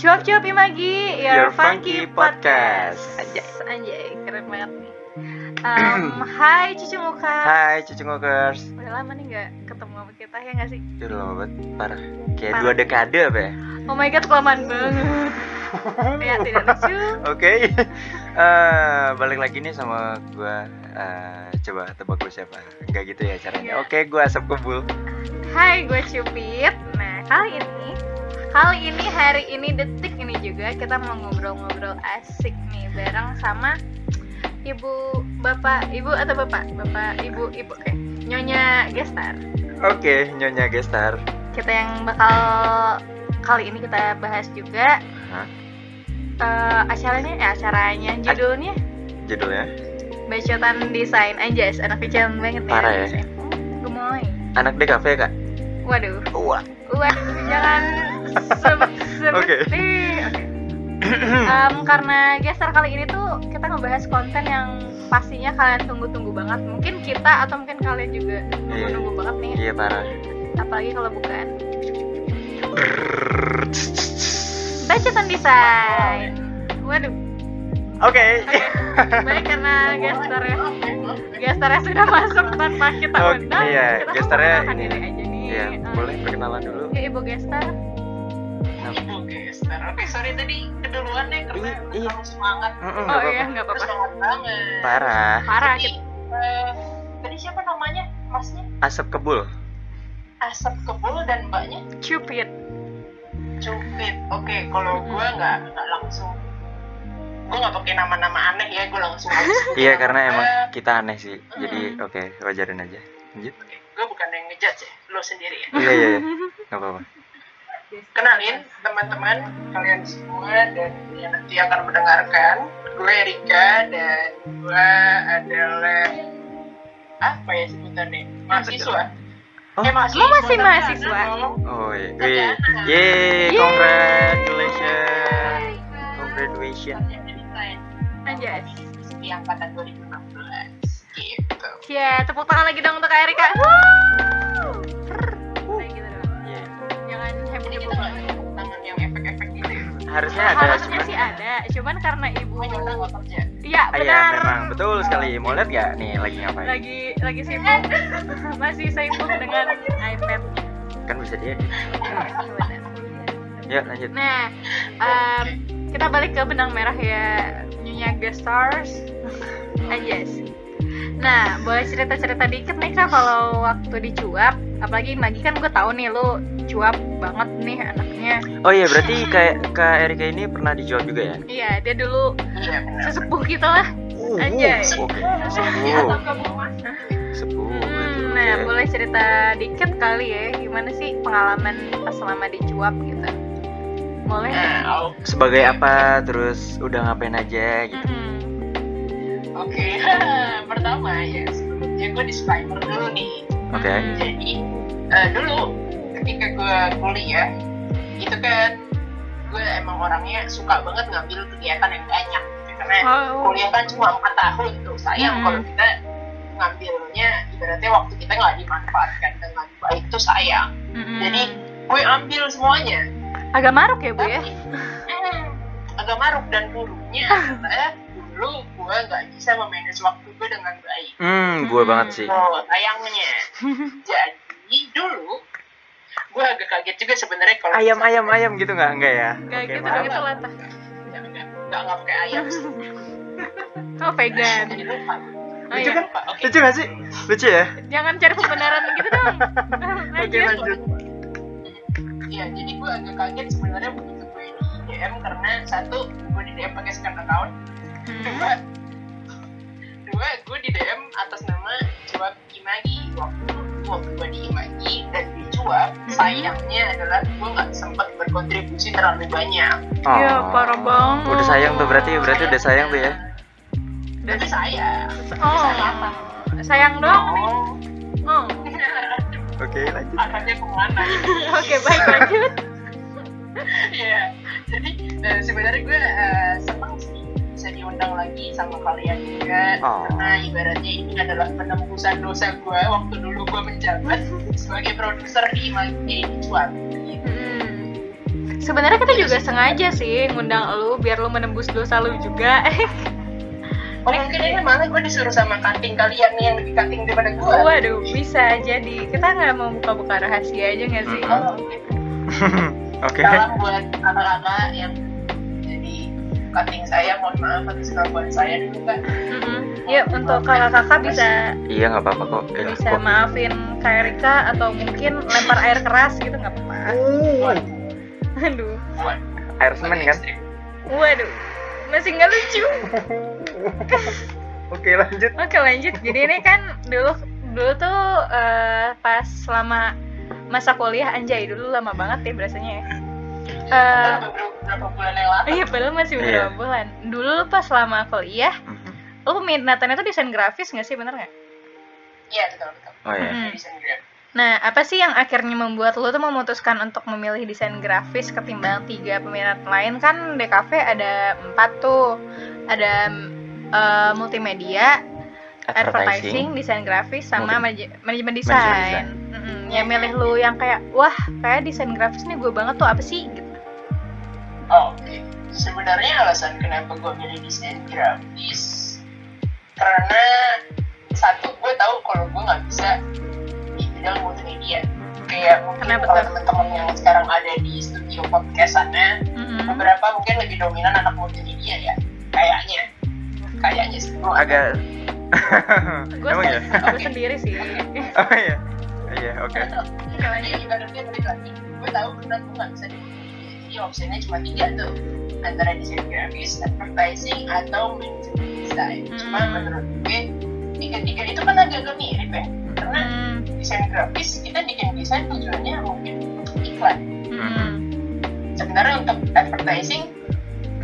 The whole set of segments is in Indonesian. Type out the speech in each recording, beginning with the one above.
Cuap cuap Imagi, your, Your Funky Podcast. Anjay, anjay, keren banget nih. Um, hai Cucu Muka. Hai Cucu Ngokers Udah lama nih gak ketemu sama kita ya gak sih? Itu lama banget, parah Kayak Parah. dua dekade apa ya? Oh my god, kelamaan banget. ya tidak lucu. Oke Eh, Balik lagi nih sama gua eh, Coba tebak gue siapa Enggak gitu ya caranya Iya. Oke, gua Asap Kebul Hai, gue Cupid. Nah, kali ini Kali ini, hari ini, detik ini juga Kita mau ngobrol-ngobrol asik nih Bareng sama Ibu, Bapak, Ibu atau Bapak? Bapak, Ibu, Ibu, oke Nyonya Gestar Oke, Nyonya Gestar kita yang bakal kali ini kita bahas juga Hah? Eh, acaranya eh, acaranya judulnya Judulnya bacotan desain aja anak kecil banget ya Parah ya. desain. Hmm, gemoy Anak DKV kak? waduh Wah waduh jangan sebut oke. Em, karena gestar kali ini tuh kita ngebahas konten yang pastinya kalian tunggu-tunggu banget. Mungkin kita atau mungkin kalian juga tunggu-tunggu banget nih. Iya parah. Apalagi kalau bukan. Bacotan desain waduh. Oke. Baik karena gestarnya gestarnya sudah masuk tanpa kita undang. iya, kita gestarnya memperkenalkan ini. aja Iya, Eh, boleh perkenalan dulu ya, ibu gestar Ibu Gester. Oke, sorry tadi keduluan ya karena Iya, iya. terlalu semangat. Mm-mm, oh nggak iya apa-apa. nggak Terus apa-apa semangat banget. Parah parah Jadi, eh, tadi siapa namanya? Masnya Asap Kebul Asap Kebul dan mbaknya cupid Cupid. Oke, kalau gue nggak nggak langsung gue nggak pakai nama-nama aneh ya, gue langsung Iya karena gue. emang kita aneh sih Jadi Mm. oke, wajarin aja Lanjut Oke, gue bukan yang ngejudge ya, lo sendiri ya. Iya iya iya Gak apa-apa Kenalin teman-teman kalian semua dan yang nanti akan mendengarkan. Gue Rika dan gue adalah apa ya sebutannya? Mahasiswa. Oh. Eh, mahasiswa. Lo masih mahasiswa? dong. Oh iya Wih. Yeay, Yeay. congratulations Congratulations Anjas. di angkatan 2016 gitu. ya. Tepuk tangan lagi dong untuk Kak Erika. Wuh. Nah, gitu. Iya. jangan banget tangan yang efek-efek gitu. Ya. Harusnya ada harusnya cuman sih ada. Cuman karena ibu iya Ah, iya benar. memang. Betul sekali. Mau lihat gak nih lagi ngapain? lagi lagi sibuk. Masih sibuk dengan iPad. Kan bisa dia. Ya lanjut. Nah em, kita balik ke benang merah ya. Nyonya Guest Stars. Anjas Nah, boleh cerita-cerita dikit nih kak kalau waktu dicuap Apalagi Magi kan gue tahu nih lu cuap banget nih anaknya Oh iya berarti kayak Kak Erika ini pernah dijual juga ya? Iya, dia dulu Iya sesepuh kita lah Anjay. Oke Iya, Sepuh Hmm, gitu Nah, oke. boleh cerita dikit kali ya Gimana sih pengalaman pas selama dicuap gitu Boleh? Nah. Sebagai apa terus udah ngapain aja gitu Mm-mm. Oke, pertama ya sebelumnya gue disclaimer dulu nih. Oke Mm-mm. Jadi eh, dulu ketika gue kuliah itu kan gue emang orangnya suka banget ngambil kegiatan yang banyak karena Oh, kuliah kan cuma empat tahun tuh sayang Hmm. kalau kita ngambilnya ibaratnya waktu kita nggak dimanfaatkan dengan baik tuh sayang. mm-mm. Jadi gue ambil semuanya. agak maruk ya bu ya? Tapi, hmm, agak maruk dan buruknya dulu gue nggak bisa memanage waktu gue dengan baik. Hmm gue banget sih Oh, sayangnya. Jadi dulu gue agak kaget juga sebenarnya kalau Ayam ayam ayam gitu nggak? Enggak ya? Gak Oke, gitu maaf. dong itu latah Enggak, enggak, enggak, enggak pakai ayam sih. Oh vegan Jadi lupa. Oh, Lucu iya. kan, Pak? Oke. Lucu gak sih? Lucu ya? Jangan cari pembenaran gitu dong Oke Lanjut lanjut Iya, jadi gue agak kaget sebenarnya begitu gue di DM karena satu gue di DM pakai second account, Dua dua gue di DM atas nama Cuap Imagi waktu waktu gue di Imagi dan di Cuap Hmm. sayangnya adalah gue nggak sempat berkontribusi terlalu banyak. Oh. Iya parah banget Udah sayang tuh berarti berarti udah sayang tuh ya? Tapi sayang. Oh Sayang. sayang dong nih Oh. Oh Oke lanjut Arahnya ke mana? Oke baik lanjut Iya. Jadi eh, sebenarnya gue eh, senang sih bisa diundang lagi sama kalian juga Oh. karena ibaratnya ini adalah penembusan dosa gue waktu dulu gue menjabat sebagai produser di Imagi Cuan. Hmm. sebenarnya kita juga sengaja sih ngundang lu biar lu menembus dosa lu juga Oh mungkin ini malah gue disuruh sama cutting kalian nih yang lebih cutting daripada gue. waduh bisa jadi kita nggak mau buka-buka rahasia aja nggak sih. Oh, oke. Oke. Salam buat kakak-kakak yang jadi cutting saya, mohon maaf atas kelakuan saya dulu kan. Mm-mm. Yuk untuk kakak-kakak bisa Iya nggak apa-apa kok. Ini bisa kok. maafin Kak Erika atau mungkin lempar air keras gitu nggak apa-apa. Waduh, Aduh, waduh. Air semen kan? waduh, masih nggak lucu. Oke lanjut. Oke lanjut. Jadi ini kan dulu dulu tuh eh, pas selama masa kuliah anjay dulu lama banget ya berasanya ya. Eh, Beberapa, beberapa bulan yang lalu. iya padahal masih beberapa Iya. bulan. Dulu pas selama kuliah, Mhm. lu minatannya tuh desain grafis nggak sih bener nggak? Iya betul betul. Oh ya. Mm. Desain grafis. Nah, apa sih yang akhirnya membuat lo tuh memutuskan untuk memilih desain grafis ketimbang tiga peminat lain kan DKV ada empat tuh, ada eh, multimedia, advertising, desain grafis, sama Multi- manajemen desain. Mm-mm. Yang milih lu yang kayak, wah kayak desain grafis nih gue banget tuh apa sih? Oh, Oke, sebenarnya alasan kenapa gue milih desain grafis karena satu gue tahu kalau gue nggak bisa di bidang multimedia. Kayak mungkin Kenapa kalau teman-teman yang sekarang ada di studio podcast sana, Mm-mm. beberapa mungkin lebih dominan anak multimedia ya, kayaknya, kayaknya sih. Gua nggak Agak. Gue Emang ya? gue sendiri sih. Oh iya. Iya oke. Balik lagi, gue tahu benar gue nggak bisa di. Jadi opsinya cuma tiga tuh, antara desain grafis, advertising, atau manajemen desain. Cuma Hmm. menurut gue tiga-tiga itu kan agak-agak mirip ya, karena Hmm. desain grafis kita bikin desain tujuannya mungkin untuk iklan. Mm-mm. Sementara untuk advertising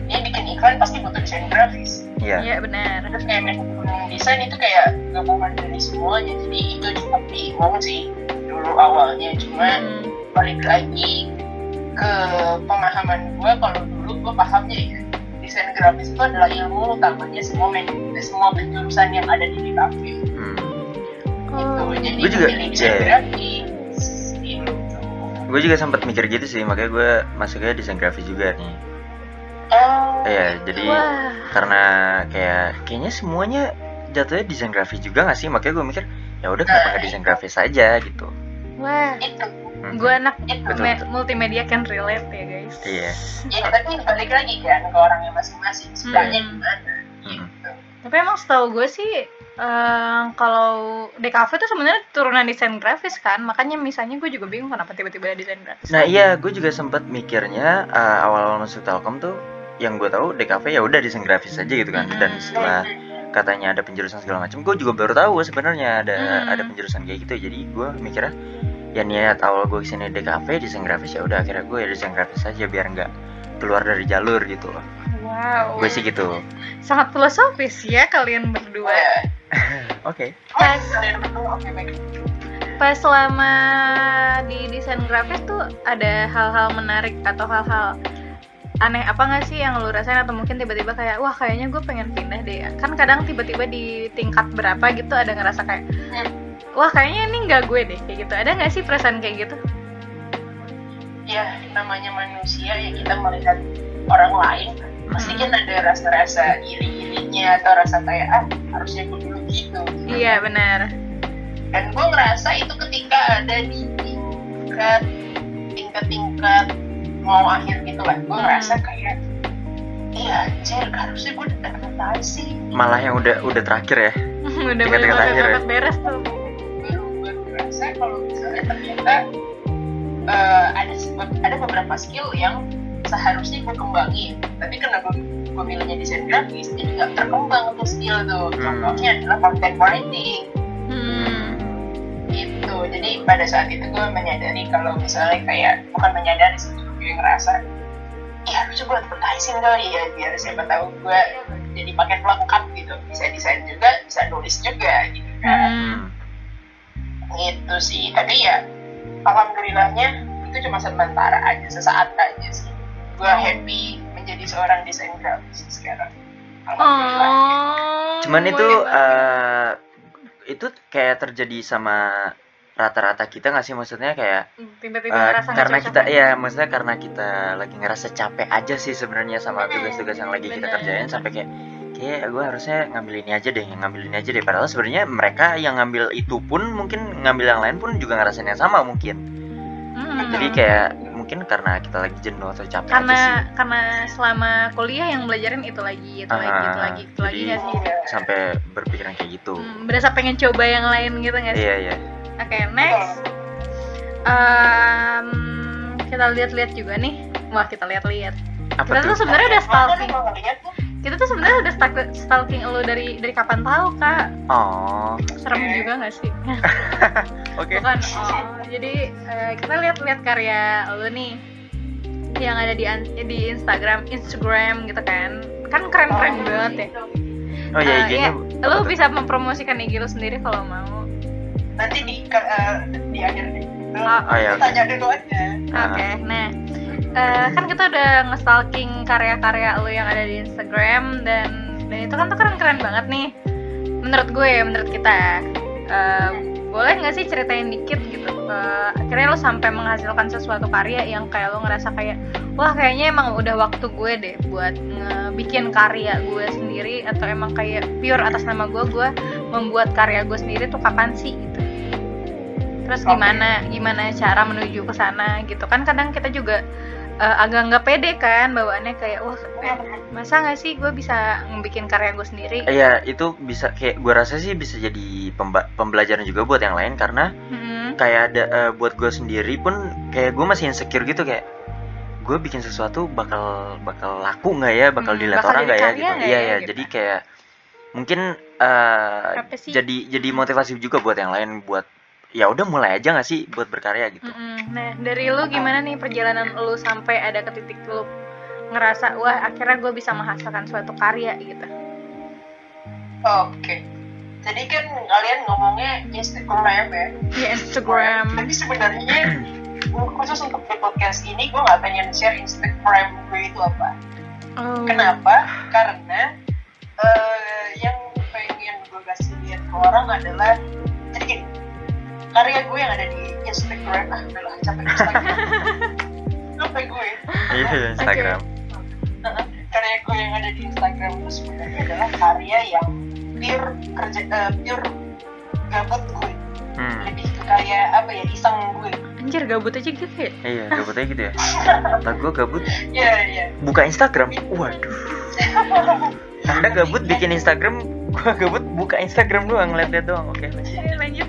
dia bikin iklan pasti butuh desain grafis. Iya. Iya benar. Terus kayak manajemen desain itu kayak gabungan dari semuanya, jadi itu cukup bingung sih dulu awalnya. Cuma balik lagi ke pemahaman gue kalau dulu gue pahamnya ya desain grafis itu adalah ilmu utamanya semua manajemen semua penjurusan yang ada di DKV Hmm. gitu Oh. jadi Gua juga- pilih desain iya. grafis gitu Gue juga sempat mikir gitu sih, makanya gue masuknya desain grafis juga nih. oh Iya, jadi Wah. karena kayak kayaknya semuanya jatuhnya desain grafis juga gak sih? Makanya gue mikir ya udah kenapa nggak desain grafis aja gitu. Wah. itu Mhm. Gue anak Betul, me- betul. multimedia can relate ya guys. Iya. ya tapi balik lagi kan ke orangnya masing-masing sukanya Hmm. gimana Hmm. gitu Tapi emang setahu gue sih eh, kalau DKV tuh sebenarnya turunan desain grafis kan, makanya misalnya gue juga bingung kenapa tiba-tiba ada desain grafis. Nah iya, gue juga sempat mikirnya eh, awal-awal masuk Telkom tuh yang gue tahu DKV ya udah desain grafis aja gitu kan. Dan Hmm. setelah katanya ada penjurusan segala macam, gue juga baru tahu sebenarnya ada Hmm. ada penjurusan kayak gitu. Jadi gue mikirnya ya niat awal gue ke sini DKV desain grafis ya udah akhirnya gue ya desain grafis aja biar nggak keluar dari jalur gitu loh. Wow. Gue sih gitu. Sangat filosofis ya kalian berdua. Wah, Oke. Pas kalian berdua oke baik. Pas selama di desain grafis tuh ada hal-hal menarik atau hal-hal aneh apa nggak sih yang lu rasain atau mungkin tiba-tiba kayak wah kayaknya gue pengen pindah deh kan kadang tiba-tiba di tingkat berapa gitu ada ngerasa kayak wah kayaknya ini nggak gue deh kayak gitu ada nggak sih perasaan kayak gitu Ya namanya manusia ya kita melihat orang lain pasti kan ada rasa-rasa iri-irinya atau rasa kayak ah harusnya gue dulu gitu. iya benar Dan gue ngerasa itu ketika ada di tingkat tingkat-tingkat mau akhir gitu lah, gue Hmm. ngerasa kayak iya anjir harusnya gue udah advertising Malah yang udah udah terakhir ya. udah Tingkat-tingkat bener akhir ya. beres tuh kalau misalnya ternyata eh, ada ada beberapa skill yang seharusnya gue kembangin tapi karena gue gue milihnya desain grafis jadi nggak terkembang tuh skill tuh Hmm. contohnya adalah content writing hmm. gitu jadi pada saat itu gue menyadari kalau misalnya kayak bukan menyadari sih gue ngerasa ya harusnya gue advertising kali ya biar siapa tahu gue jadi paket lengkap gitu bisa desain juga bisa nulis juga gitu kan Hmm. Gitu sih. Tapi ya alhamdulillahnya itu cuma sementara aja sesaat aja sih. Gue happy menjadi seorang desain grafis sekarang. Alhamdulillah. Oh, Cuman itu eh itu kayak terjadi sama rata-rata kita nggak sih? Maksudnya kayak tiba-tiba eh, ngerasa nggak karena kita ya maksudnya karena kita lagi ngerasa capek aja sih sebenarnya sama tugas-tugas yang lagi kita kerjain sampai kayak kayak gue harusnya ngambil ini aja deh ngambil ini aja deh. Padahal sebenarnya mereka yang ngambil itu pun mungkin ngambil yang lain pun juga ngerasain yang sama mungkin. Mm-mm. jadi kayak mungkin karena kita lagi jenuh atau capek aja sih. karena karena selama kuliah yang belajarin itu lagi itu lagi itu Ah, lagi itu lagi jadi- nggak sih? sampai berpikiran kayak gitu. Hmm, berasa pengen coba yang lain gitu nggak sih? Iya iya. Oke next. Em, kita lihat-lihat juga nih. Wah kita lihat-lihat. Kita tuh tuh? sebenarnya udah stalking kita tuh sebenarnya udah stalk- stalking lo dari dari kapan tahu kak? Oh serem juga nggak sih? Oke. Bukan oh jadi eh, kita lihat-lihat karya lo nih yang ada di an- di Instagram Instagram gitu kan. Kan keren-keren banget ya. Oh ya Eh, IG-nya iya. lo bisa mempromosikan IG lo sendiri kalau mau. Nanti di ke- eh, di akhir nih Lu Oh. Oh, iya, oke. tanya dulu aja Oke, nah eh, kan kita udah nge-stalking karya-karya lo yang ada di Instagram dan dan itu kan tuh keren-keren banget nih. Menurut gue, menurut kita, Eh, boleh nggak sih ceritain dikit gitu? Eh, akhirnya lo sampai menghasilkan sesuatu karya yang kayak lo ngerasa kayak wah kayaknya emang udah waktu gue deh buat ngebikin karya gue sendiri atau emang kayak pure atas nama gue gue membuat karya gue sendiri tuh kapan sih gitu? Terus Oke. gimana gimana cara menuju ke sana gitu kan kadang kita juga eh, agak nggak pede kan bawaannya kayak wah masa nggak sih gue bisa ngebikin karya gue sendiri Iya itu bisa kayak gue rasa sih bisa jadi pembelajaran juga buat yang lain karena Mm-mm. kayak ada eh, buat gue sendiri pun kayak gue masih insecure gitu kayak gue bikin sesuatu bakal bakal laku nggak ya bakal Hmm, dilihat bakal orang nggak ya gitu nggak iya ya, ya gitu. jadi kayak mungkin sih? jadi jadi motivasi juga buat yang lain buat ya udah mulai aja nggak sih buat berkarya gitu Mm-mm. Nah, dari lu gimana nih perjalanan lu sampai ada ke titik lu ngerasa wah akhirnya gue bisa menghasilkan suatu karya gitu. oke jadi kan kalian ngomongnya Instagram ya Di Instagram. tapi sebenarnya khusus untuk di podcast ini gue nggak pengen share Instagram gue itu apa Oh. Kenapa? Karena eh, yang pengen gue kasih lihat ke orang adalah jadi gini, karya gue yang ada di Instagram. Ah udahlah capek Instagram. Capek gue. Iya iya, Instagram. Karya gue yang ada di Instagram itu sebenarnya adalah karya yang pure kerja eh, pure gabut gue. Hmm. lebih ke kayak apa ya iseng gue. Anjir gabut aja gitu ya. iya gabut aja gitu ya. Tak gue gabut. Ya ya buka Instagram. Waduh. Anda gabut bikin Instagram gua gabut buka Instagram doang ngeliat-liat doang. Oke lanjut. Ayo, lanjut.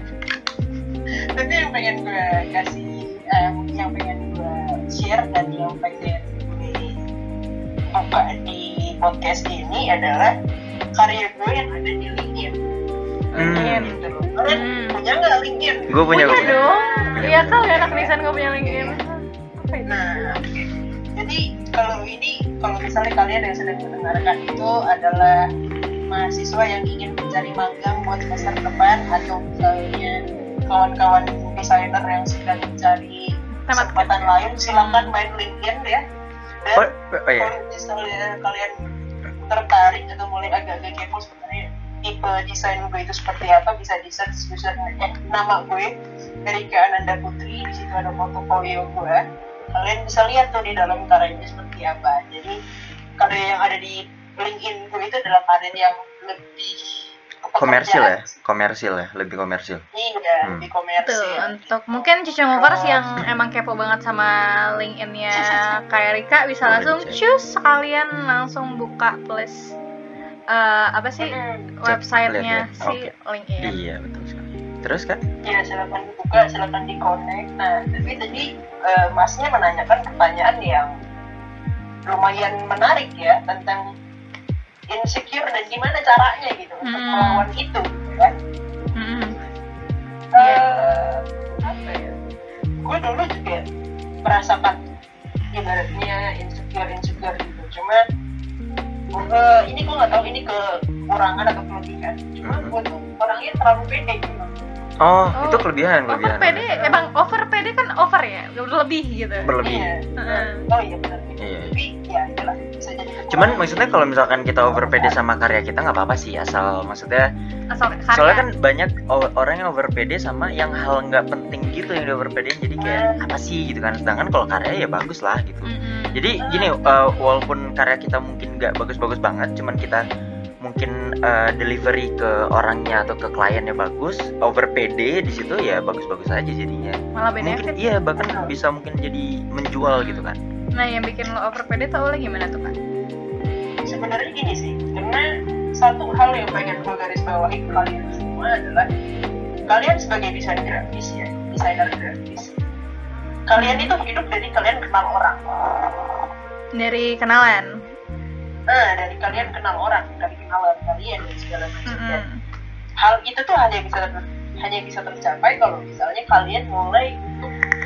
Tapi yang pengen gue kasih eh, yang pengen gue share dan yang pengen gue buka di podcast ini adalah karya gue yang ada di LinkedIn. Hmm. Gitu. Kalian Hmm. punya nggak LinkedIn? gue punya Punya gua dong. Punya, Iya punya. kali anak desain gue punya LinkedIn. Nah. Jadi kalau ini, kalau misalnya kalian yang sedang mendengarkan itu adalah mahasiswa yang ingin mencari magang buat semester depan atau misalnya kawan-kawan desainer yang sedang mencari kesempatan lain, silakan main LinkedIn ya. Dan oh, oh iya. kalau misalnya kalian tertarik atau mulai agak-agak kepo sebenarnya tipe desain gue itu seperti apa bisa di search username eh, nama gue Erika Ananda Putri di situ ada portofolio gue. Kalian bisa lihat tuh di dalam karyanya seperti apa. Jadi karya yang ada di LinkedIn gue itu adalah karya yang lebih ke komersil ya komersil ya lebih komersil iya Hmm. lebih Tuh, komersil untuk mungkin cucu movers yang emang kepo banget sama LinkedIn-nya kayak Rika bisa Boleh langsung dicek. cus sekalian langsung buka plus eh, apa sih Hmm. websitenya lihat-lihat. si Oke. LinkedIn. iya betul sekali terus kan ya silakan dibuka silakan di connect nah tapi tadi eh, masnya menanyakan pertanyaan yang lumayan menarik ya tentang insecure dan gimana caranya gitu untuk Hmm. melawan itu kan Mm-mm. Eh, apa ya gue dulu juga merasakan ibaratnya insecure insecure gitu cuma eh, ini gue nggak tahu ini kekurangan atau kelebihan cuma Mhm. gue tuh orangnya terlalu pede gitu oh, Oh, itu kelebihan Over kelebihan. PD, emang over PD kan over ya, lebih gitu. berlebih. Iya. Heeh. Oh iya benar. Iya. Tapi ya bisa jadi cuman maksudnya kalau misalkan kita over pede sama karya kita nggak apa-apa sih asal maksudnya asal karya. soalnya kan banyak orang yang over pede sama yang hal nggak penting gitu yang di over pede jadi kayak apa sih? gitu kan. Sedangkan kalau karya ya bagus lah gitu. Mm-mm. jadi gini uh, walaupun karya kita mungkin nggak bagus-bagus banget cuman kita mungkin uh, delivery ke orangnya atau ke kliennya bagus over PD di situ ya bagus-bagus aja jadinya. Malah mungkin benefit iya bahkan bisa mungkin jadi menjual gitu kan. Nah yang bikin lo over pede tau lo gimana tuh kak sebenarnya gini sih karena satu hal yang pengen gue garis bawahi ke kalian semua adalah kalian sebagai desainer grafis ya desainer grafis kalian itu hidup dari kalian kenal orang. Dari kenalan nah dari kalian kenal orang dari kenalan kalian dan segala macam dan Mm-mm. hal itu tuh hanya bisa hanya bisa tercapai kalau misalnya kalian mulai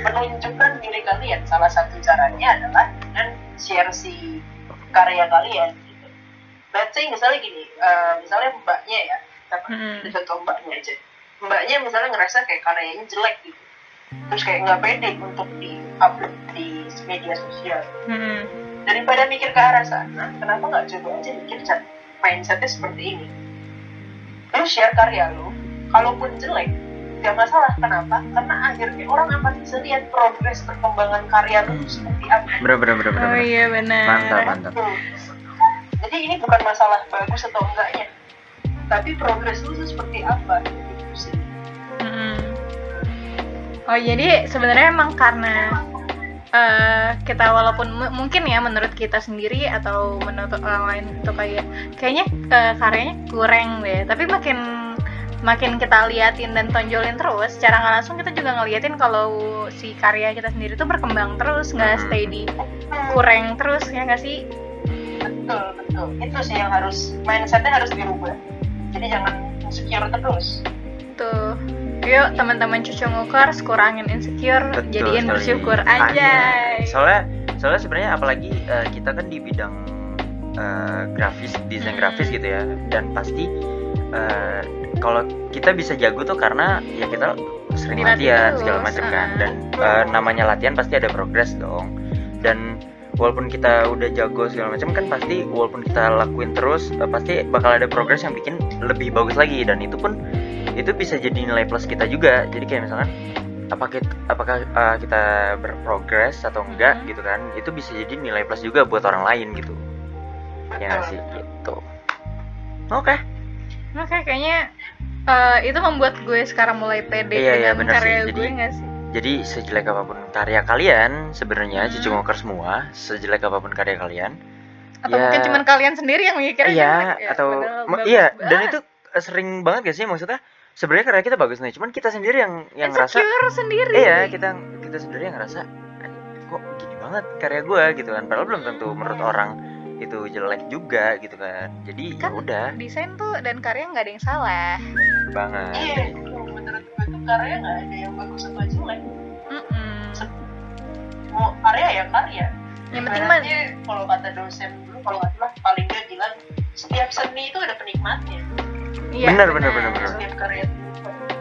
menunjukkan diri kalian salah satu caranya adalah dengan share si karya kalian gitu. Let's say misalnya gini, eh, misalnya mbaknya ya, Mm-mm. kita contoh mbaknya aja. Mbaknya misalnya ngerasa kayak karyanya jelek gitu, terus kayak nggak pede untuk di upload di media sosial. Mm-mm. Daripada mikir ke arah sana, kenapa nggak coba aja mikir mindsetnya seperti ini? Lu share karya lu, kalaupun jelek, gak masalah. Kenapa? Karena akhirnya orang akan bisa lihat progres perkembangan karya lu seperti apa. bener bener bener bener, oh iya benar mantap mantap Tuh. Jadi ini bukan masalah bagus atau enggaknya, tapi progres lu tuh seperti apa. Gitu sih. Oh jadi sebenarnya emang karena eh, kita walaupun mu- mungkin ya menurut kita sendiri atau menurut orang lain itu kayak kayaknya eh, karyanya kurang deh tapi makin makin kita liatin dan tonjolin terus secara nggak langsung kita juga ngeliatin kalau si karya kita sendiri tuh berkembang terus nggak Hmm. stay di kurang terus ya nggak sih Betul, betul. Itu sih yang harus, mindsetnya harus dirubah. Jadi jangan insecure terus. tuh yuk teman-teman cucu ngukers kurangin insecure Betul jadiin sekali. bersyukur aja soalnya soalnya sebenarnya apalagi eh, kita kan di bidang eh, grafis desain Hmm. grafis gitu ya. Dan pasti eh, kalau kita bisa jago tuh karena ya kita sering Dilatih latihan segala macam kan. Ah. dan eh, namanya latihan pasti ada progres dong. Dan walaupun kita udah jago segala macam kan pasti walaupun kita lakuin terus eh, pasti bakal ada progres yang bikin lebih bagus lagi. Dan itu pun itu bisa jadi nilai plus kita juga jadi kayak misalkan apa kita, apakah uh, kita berprogres atau enggak Mhm. gitu kan itu bisa jadi nilai plus juga buat orang lain gitu ya nggak Betul. sih gitu oke Oke, kayaknya eh, itu membuat gue sekarang mulai pede Iya, iya, dengan sih. karya Jadi- gue nggak sih? jadi sejelek apa pun karya kalian sebenarnya Hmm. cucu ngoker semua sejelek apa pun karya kalian Atau Ya. mungkin cuma kalian sendiri yang mikirnya iya ya? atau bagus iya dan itu sering banget gak sih maksudnya sebenarnya karya kita bagus nih cuman kita sendiri yang yang ngerasa insecure sendiri. iya kita kita sendiri yang ngerasa "Anjing, kok gini banget karya gue gitu kan padahal belum tentu menurut orang itu jelek juga gitu kan jadi ya Kan udah Desain tuh dan karya nggak ada yang salah. banget Iya, menurut gue tuh karya nggak ada yang bagus atau jelek. Mm-mm. Mau karya ya karya. Yang penting mah kalau kata dosen dulu kalau nggak salah paling dia bilang setiap seni itu ada penikmatnya. Iya, Bener, bener, bener, bener.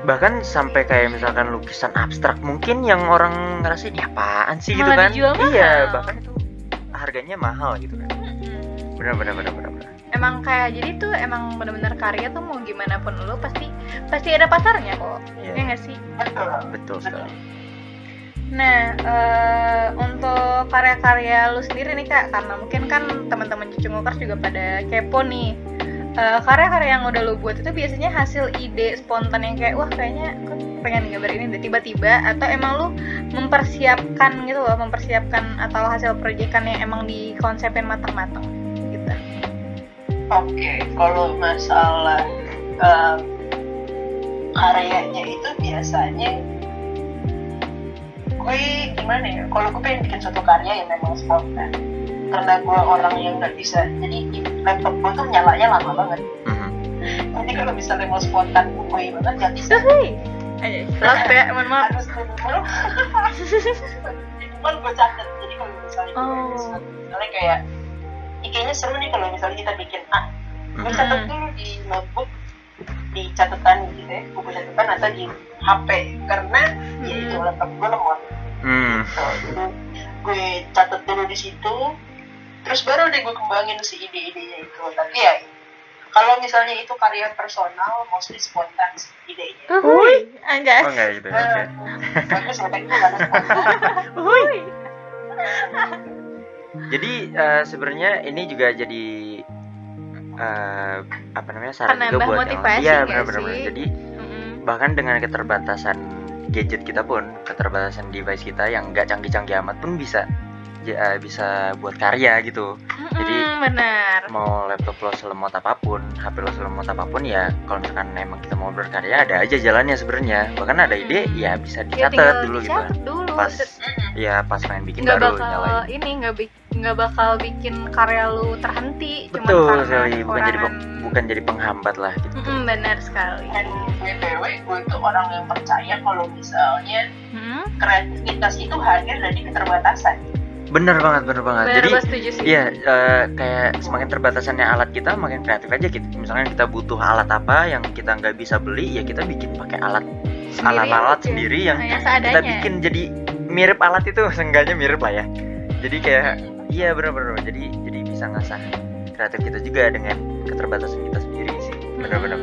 Bahkan sampai kayak misalkan lukisan abstrak mungkin yang orang ngerasa ini apaan sih gitu Malah kan dijual iya mahal. bahkan itu harganya mahal gitu kan Mm-mm. benar benar benar benar benar. Emang kayak jadi tuh emang bener-bener karya tuh mau gimana pun lu pasti pasti ada pasarnya kok. Iya. Ya nggak sih? Betul. betul sekali Nah, eh, untuk karya-karya lu sendiri nih kak, karena mungkin kan teman-teman cucu ngukers juga pada kepo nih. Eh, karya-karya yang udah lu buat itu biasanya hasil ide spontan yang kayak wah kayaknya aku pengen gambar ini tiba-tiba atau emang lu mempersiapkan gitu loh, mempersiapkan atau hasil proyekan yang emang dikonsepin matang-matang gitu. Oke, kalau masalah eh, karyanya itu biasanya gue gimana ya? Kalau gue pengen bikin suatu karya yang memang spontan, karena gue orang yang nggak bisa, jadi di laptop gue tuh nyalanya lama banget. Mhm. Jadi kalau misalnya mau spontan gue banget nggak bisa. Last ya, mohon maaf. Harus minimal, minimal gue catat. Jadi kalau misalnya gue Oh. misalnya, kayak, "Ih, kayaknya seru nih kalau misalnya kita bikin A, gue Mhm. catat dulu di notebook di catatan gitu ya buku catatan atau di HP karena ya itu laptop gue lemot Hmm. gitu. Gue catat dulu di situ terus baru deh gue kembangin si ide-idenya itu tapi ya kalau misalnya itu karya personal mostly spontan sih idenya Uhuy, anjas. oh enggak gitu oke Eh, bagus ya tapi Uhuy. jadi eh, sebenarnya ini juga jadi eh, apa namanya saran juga Penambah buat yang motivasi iya benar-benar sih? jadi Mm-mm. bahkan dengan keterbatasan gadget kita pun keterbatasan device kita yang nggak canggih-canggih amat pun bisa eh, bisa buat karya gitu Jadi- Mm-mm, benar. mau laptop lo selemot apa pun HP lo selemot apa pun ya kalau misalkan emang kita mau berkarya ada aja jalannya sebenarnya bahkan ada ide Hmm. ya bisa Ya, dicatat tinggal dulu gitu dulu. pas Set- ya pas pengen bikin nggak baru bakal nyalain ini nggak bik- nggak bakal bikin karya lu terhenti cuman betul karena sekali bukan jadi kekurangan- peng- bukan jadi penghambat lah gitu Mm-mm, benar sekali dan btw gue itu orang yang percaya kalau misalnya Hmm? kreativitas itu hadir dari keterbatasan bener banget bener banget benar jadi Iya, eh, kayak semakin terbatasannya alat kita, makin kreatif aja. Gitu. Misalnya kita butuh alat apa yang kita nggak bisa beli, ya kita bikin pakai alat Sendiri alat-alat sendiri yang yang kita bikin jadi mirip alat itu, seenggaknya mirip lah ya. Jadi kayak, iya bener-bener. Jadi jadi bisa ngasah kreatif kita juga dengan keterbatasan kita sendiri sih. Bener-bener.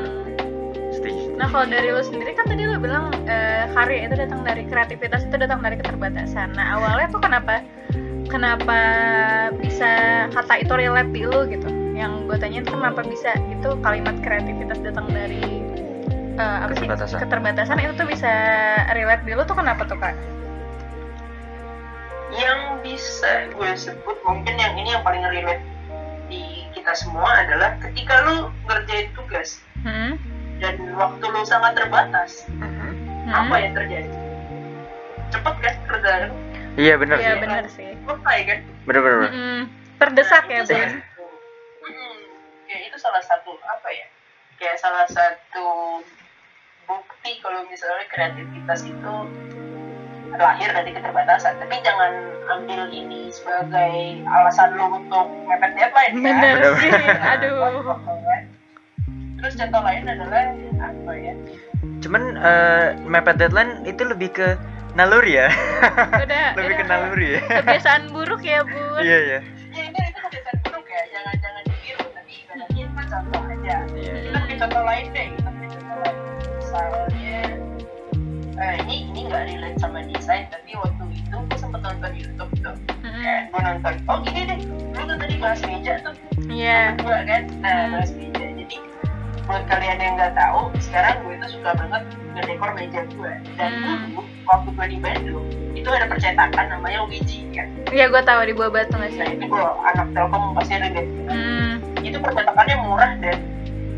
Setuju. Nah kalau dari lu sendiri kan tadi lu bilang eh, karya itu datang dari kreativitas itu datang dari keterbatasan. Nah awalnya tuh kenapa kenapa bisa kata itu relate di lu gitu? Yang gue tanyain tuh kenapa bisa itu kalimat kreativitas datang dari eh, apa sih Keterbatasan. keterbatasan itu tuh bisa relate di lu tuh kenapa tuh kak? yang bisa gue sebut mungkin yang ini yang paling relate di kita semua adalah ketika lu ngerjain tugas Hmm? dan waktu lu sangat terbatas Hmm? apa yang terjadi cepet kan kerjaan Iya bener Iya benar sih. selesai kan Bener-bener. Mm-mm. Terdesak Nah, ya salah- Hmm, ya itu salah satu apa ya kayak salah satu bukti kalau misalnya kreativitas itu lahir dari keterbatasan tapi jangan ambil ini sebagai alasan lo untuk mepet deadline ya. Bener sih. Aduh. terus contoh lain adalah apa ya Cuman eh, mepet deadline itu lebih ke naluri ya. Udah. lebih ke naluri ya. Kebiasaan buruk ya bun. Iya iya. ya ini itu kebiasaan buruk ya jangan jangan ditiru tapi ibaratnya itu kan contoh aja Iya. kita beri contoh lain deh kita beri contoh lain misalnya eh, ini ini nggak relate sama desain tapi waktu itu gue sempet nonton YouTube tuh gue nonton oh gini deh lu kan tadi bahas meja tuh Iya. gue kan nah Hmm. bahas meja buat kalian yang nggak tahu sekarang gue itu suka banget ngedekor meja gue dan Hmm. dulu waktu gue di Bandung itu ada percetakan namanya Wiji kan Iya gue tahu di buah batu nggak nah sih. itu kalau anak telkom pasti ada Hmm. itu percetakannya murah dan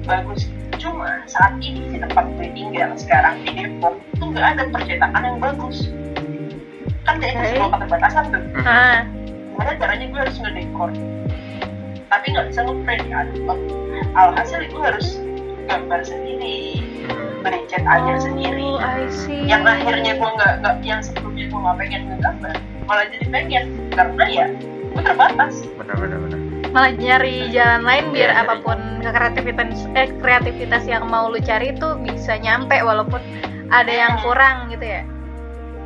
bagus cuma saat ini di tempat gue tinggal sekarang di Depok itu nggak ada percetakan yang bagus kan dari Oke. sebuah keterbatasan tuh Mhm. Ah. gimana caranya gue harus ngedekor tapi nggak bisa ngeprint di album alhasil itu harus gambar sendiri cat air sendiri Oh, I see. yang akhirnya gue nggak nggak yang sebelumnya gue nggak pengen ngegambar malah jadi pengen karena ya gue terbatas Bener bener bener. malah nyari jalan lain biar Iya, nyari. apa pun kreativitas eh kreativitas yang mau lu cari itu bisa nyampe walaupun ada yang Hmm. kurang gitu ya.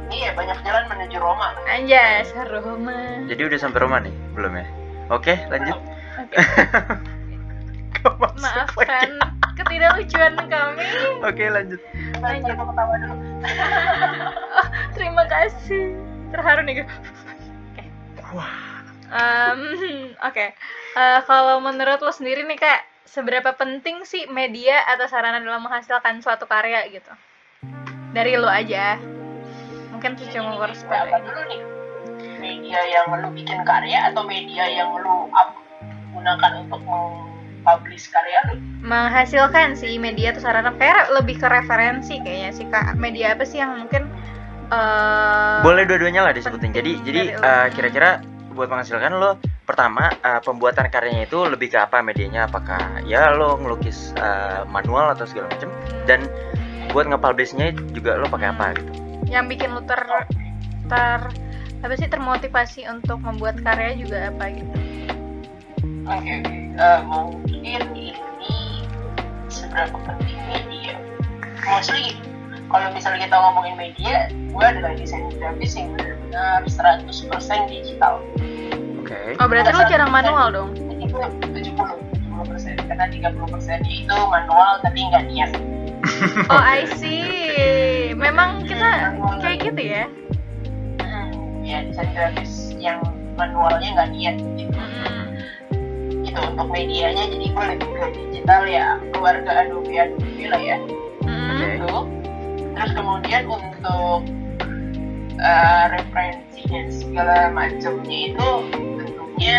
iya banyak jalan menuju Roma Anjas, Roma. Jadi udah sampai rumah nih? Belum ya? Oke, lanjut. Masuk maafkan ketidaklucuan kami. Oke, lanjut. lanjut dulu Terima kasih. Terharu nih. Oke. Wah. Em, Oke. Eh, kalau menurut lo sendiri nih kak, seberapa penting sih media atau sarana dalam menghasilkan suatu karya gitu? Dari lo aja. Mungkin tuh cuma nih media yang lu bikin karya atau media yang lu up gunakan untuk mempublish karya lu menghasilkan sih media atau sarana kayak lebih ke referensi kayaknya sih kak. Media apa sih yang mungkin eh Boleh dua-duanya lah disebutin. Jadi jadi lo. eh, kira-kira buat menghasilkan lo pertama eh, pembuatan karyanya itu lebih ke apa medianya apakah ya lo ngelukis eh, manual atau segala macam dan buat nge-publishnya juga lo pakai apa gitu. yang bikin lu ter ter apa sih termotivasi untuk membuat karya juga apa gitu oke oke Eh, mungkin ini seberapa penting media mostly kalau misalnya kita ngomongin media gue adalah desain grafis yang benar-benar 100% digital Oke. Oh berarti lu jarang manual dong? Gue 70 70 persen karena 30 persennya itu manual tapi nggak niat. Oh I see. Memang kita kayak gitu ya? Hmm, ya desain grafis yang manualnya nggak niat gitu. Mm-mm. Itu untuk medianya jadi gue lebih ke digital ya keluarga Adobe Adobe lah ya. Itu. Terus kemudian untuk uh, referensi dan segala macamnya itu tentunya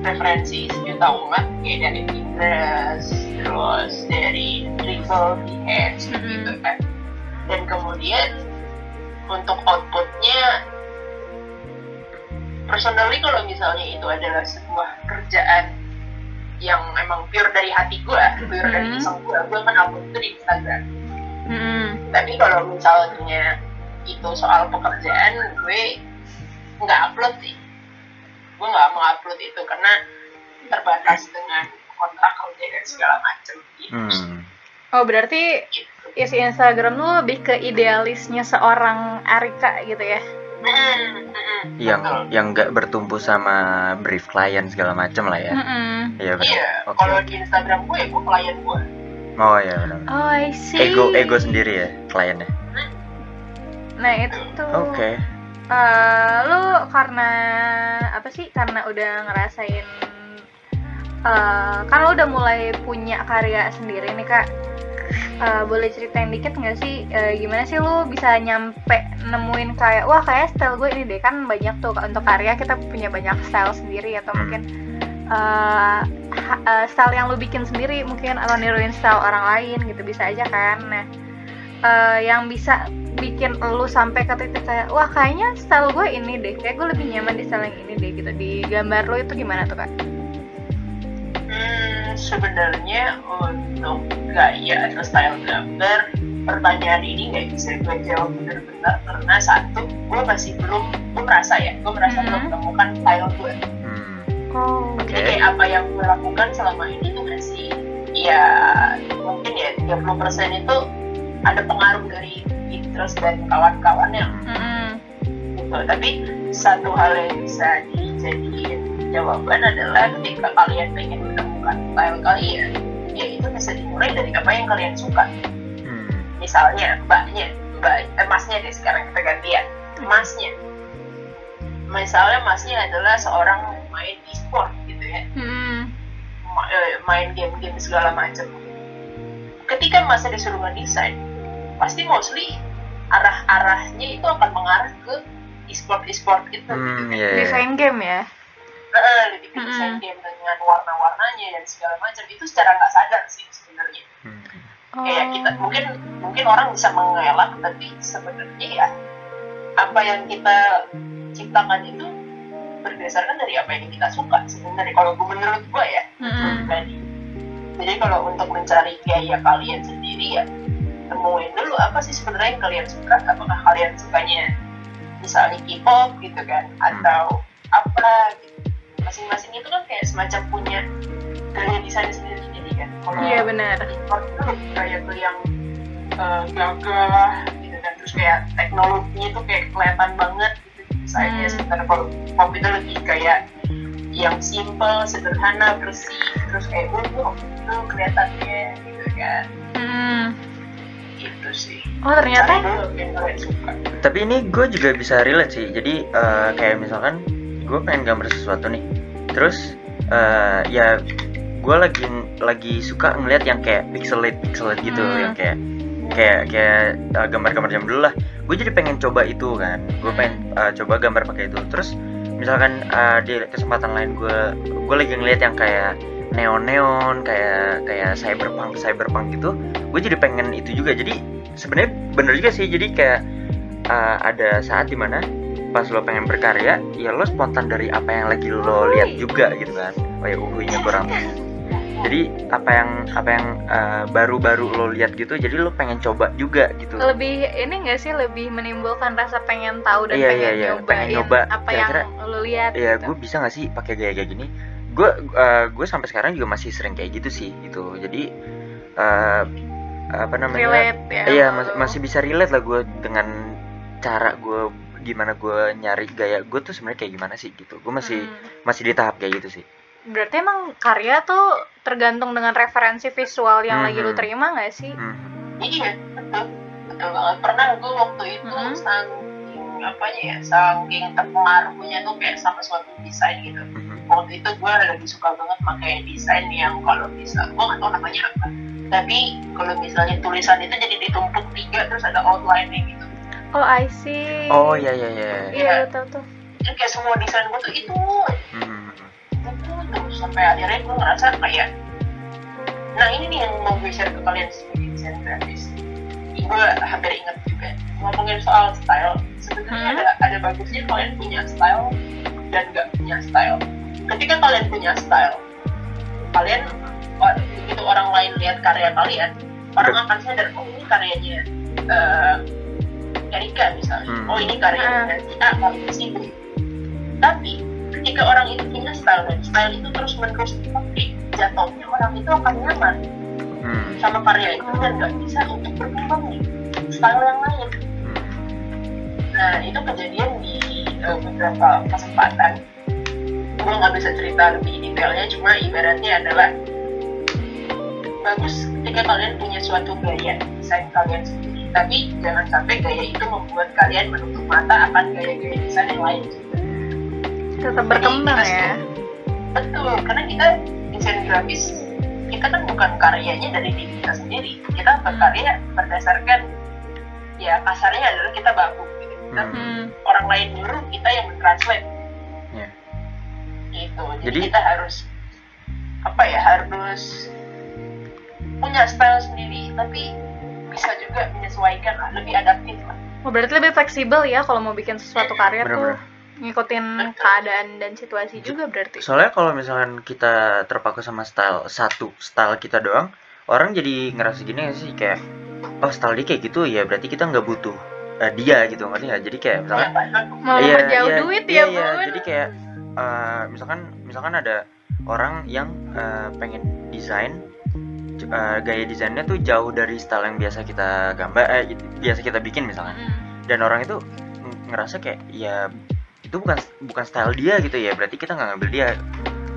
referensi sejuta umat kayak dari Pinterest terus dari Drizzle Behance Mhm. gitu kan dan kemudian untuk outputnya personally kalau misalnya itu adalah sebuah kerjaan yang emang pure dari hati gue, pure dari Mhm. iseng gue, gue akan upload itu di Instagram Mm-mm. tapi kalau misalnya itu soal pekerjaan gue nggak upload sih gue nggak mau upload itu karena terbatas dengan kontrak kerja dan segala macam gitu, Hmm. Oh berarti gitu. isi Instagram lu lebih ke idealisnya seorang Arika gitu ya? Yang betul. yang nggak bertumpu sama brief klien segala macem lah ya Mm-mm. iya benar iya oke kalau di Instagram gue gue klien gue oh iya benar Oh I see. ego ego sendiri ya kliennya Nah itu. oke Eh, lu karena apa sih? Karena udah ngerasain eh kan lu udah mulai punya karya sendiri nih kak. Eh, boleh ceritain dikit nggak sih eh, gimana sih lu bisa nyampe nemuin kayak wah kayak style gue ini deh kan banyak tuh untuk karya kita punya banyak style sendiri atau Hmm. mungkin ha- eh, style yang lu bikin sendiri mungkin atau niruin style orang lain gitu bisa aja kan nah eh, yang bisa bikin lu sampai ke titik kayak wah kayaknya style gue ini deh kayak gue lebih nyaman di style yang ini deh gitu di gambar lu itu gimana tuh kak? Hmm, sebenarnya untuk gaya atau style gambar pertanyaan ini nggak bisa gue jawab benar-benar karena satu gue masih belum gue merasa ya gue merasa Mhm. belum menemukan style gue Hmm. Oh Oke. jadi kayak apa yang gue lakukan selama ini tuh masih ya mungkin ya 30% itu ada pengaruh dari Pinterest dan kawan-kawannya Mm-mm. gitu. tapi satu hal yang bisa dijadiin jawaban adalah ketika kalian pengen menemukan style kalian ya itu bisa dimulai dari apa yang kalian suka Hmm. misalnya mbaknya mbak eh, masnya deh sekarang kita ganti ya masnya misalnya masnya adalah seorang main e-sport gitu ya Mm-mm. ma- eh, main game-game segala macam ketika masnya disuruh ngedesain pasti mostly arah-arahnya itu akan mengarah ke e-sport e-sport itu Hmm, gitu. iya, iya. desain game ya? Eh, lebih ke desain game dengan warna-warnanya dan segala macam itu secara nggak sadar sih sebenarnya Hmm. Oh. kayak kita mungkin mungkin orang bisa mengelak tapi sebenarnya ya apa yang kita ciptakan itu berdasarkan dari apa yang kita suka sebenarnya kalau gue menurut gue ya Mm-mm. pribadi jadi kalau untuk mencari gaya kalian sendiri ya temuin dulu apa sih sebenarnya yang kalian suka apakah kalian sukanya misalnya K-pop gitu kan atau apa gitu masing-masing itu kan kayak semacam punya gaya desain sendiri-sendiri kan kalau Iya benar. Itu lebih kayak tuh yang uh, gagah gitu kan terus kayak teknologinya tuh kayak kelihatan banget gitu desainnya Hmm. sementara kalau pop itu lebih kayak yang simple sederhana bersih terus kayak utuh itu kelihatannya gitu kan Mm. gitu sih Oh ternyata cari dulu yang kalian suka tapi ini gue juga bisa relate sih jadi eh, kayak misalkan gue pengen gambar sesuatu nih. Terus eh, ya gue lagi lagi suka ngeliat yang kayak pixelate pixelate gitu Hmm. yang kayak kayak kayak eh, gambar-gambar jam dulu lah. Gue jadi pengen coba itu kan. Gue pengen eh, coba gambar pakai itu. Terus misalkan eh, di kesempatan lain gue gue lagi ngeliat yang kayak neon neon kayak kayak cyberpunk cyberpunk gitu gue jadi pengen itu juga. Jadi sebenarnya bener juga sih. Jadi kayak uh, ada saat di mana pas lo pengen berkarya ya lo spontan dari apa yang lagi lo lihat juga gitu kan oh ya uhunya kurang jadi apa yang apa yang uh, baru-baru lo lihat gitu jadi lo pengen coba juga gitu lebih ini enggak sih lebih menimbulkan rasa pengen tahu dan Iya, pengen iya, iya. Pengen nyoba. apa Kira-kira, yang lu lihat ya gitu. gue bisa nggak sih pakai gaya kayak gini gue uh, gue sampai sekarang juga masih sering kayak gitu sih gitu jadi uh, apa namanya relate ya Iya lu. masih bisa relate lah gue dengan cara gue gimana gue nyari gaya gue tuh sebenarnya kayak gimana sih gitu gue masih Hmm. masih di tahap kayak gitu sih Berarti emang karya tuh tergantung dengan referensi visual yang lagi lu Mhm. terima nggak sih? Hmm. iya betul betul banget pernah gue waktu itu Mhm. saking apa ya saking terpengaruhnya tuh kayak sama suatu desain gitu Mhm. waktu itu gue lebih suka banget pakai desain yang kalau bisa gue nggak tahu namanya apa tapi kalau misalnya tulisan itu jadi ditumpuk tiga terus ada outline gitu Oh I see. oh iya iya iya Iya lu tahu tuh. jadi kayak semua desain gue tuh itu Hmm. itu tuh sampai akhirnya gue ngerasa kayak nah ini nih yang mau gue share ke kalian sebagai desain grafis gue hampir ingat juga ngomongin soal style sebenarnya Hmm. ada ada bagusnya kalian punya style dan nggak punya style ketika kalian punya style kalian begitu orang lain lihat karya kalian orang akan sadar oh ini karyanya eh, Erika misalnya. Hmm. oh ini karyanya si A karyanya si B tapi ketika orang itu punya style dan style itu terus menerus dipakai jatuhnya orang itu akan nyaman Hmm. sama karya itu dan nggak bisa untuk berkembang nih style yang lain. Nah itu kejadian di eh, beberapa kesempatan. Gue nggak bisa cerita lebih detailnya cuma ibaratnya adalah bagus ketika kalian punya suatu gaya desain kalian sendiri tapi jangan sampai gaya itu membuat kalian menutup mata akan gaya-gaya desain yang lain Tetap berkembang Jadi, ya. Betul, karena kita desain grafis kita kan bukan karyanya dari diri kita sendiri. Kita berkarya berdasarkan ya kasarnya adalah kita baku. Gitu. Kita, Hmm. Hmm. Orang lain nyuruh kita yang mentranslate. Iya. Gitu. Jadi, Jadi- kita harus apa ya harus punya style sendiri, tapi bisa juga menyesuaikan lah, lebih adaptif lah. Oh, berarti lebih fleksibel ya kalau mau bikin sesuatu karya tuh Bener-bener. ngikutin Betul. keadaan dan situasi juga berarti. soalnya kalau misalkan kita terpaku sama style satu style kita doang orang jadi ngerasa gini nggak sih kayak oh style dia kayak gitu ya berarti kita nggak butuh eh, dia gitu ngerti nggak jadi kayak misalkan Malah Iya, menjauh iya, duit iya, ya, iya. Bun. Jadi kayak eh, misalkan misalkan ada orang yang eh, pengen desain eh, gaya desainnya tuh jauh dari style yang biasa kita gambar eh biasa kita bikin misalkan. Hmm. Dan orang itu ng- ngerasa kayak ya itu bukan bukan style dia gitu ya. Berarti kita nggak ngambil dia.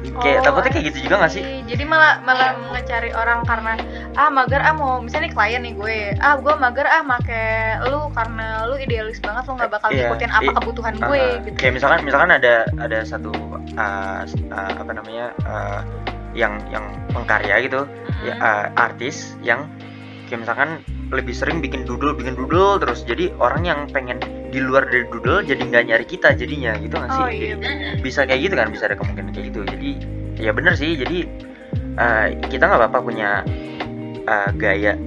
Kayak Oh, takutnya kayak gitu juga gak sih? I see. Jadi malah malah ngecari orang karena ah mager ah mau misalnya nih klien nih gue ah gue mager ah make lu karena lu idealis banget lu nggak bakal Iya, ngikutin apa i- kebutuhan gue Ah, gitu. Kayak misalkan misalkan ada ada satu uh, uh, apa namanya uh, yang yang pengkarya gitu Mm-mm. ya uh, artis yang kayak misalkan lebih sering bikin doodle bikin doodle terus jadi orang yang pengen di luar dari doodle jadi nggak nyari kita jadinya gitu nggak sih Oh iya. Jadi, bisa kayak gitu kan bisa ada kemungkinan kayak gitu jadi ya bener sih jadi uh, kita nggak apa-apa punya uh, gaya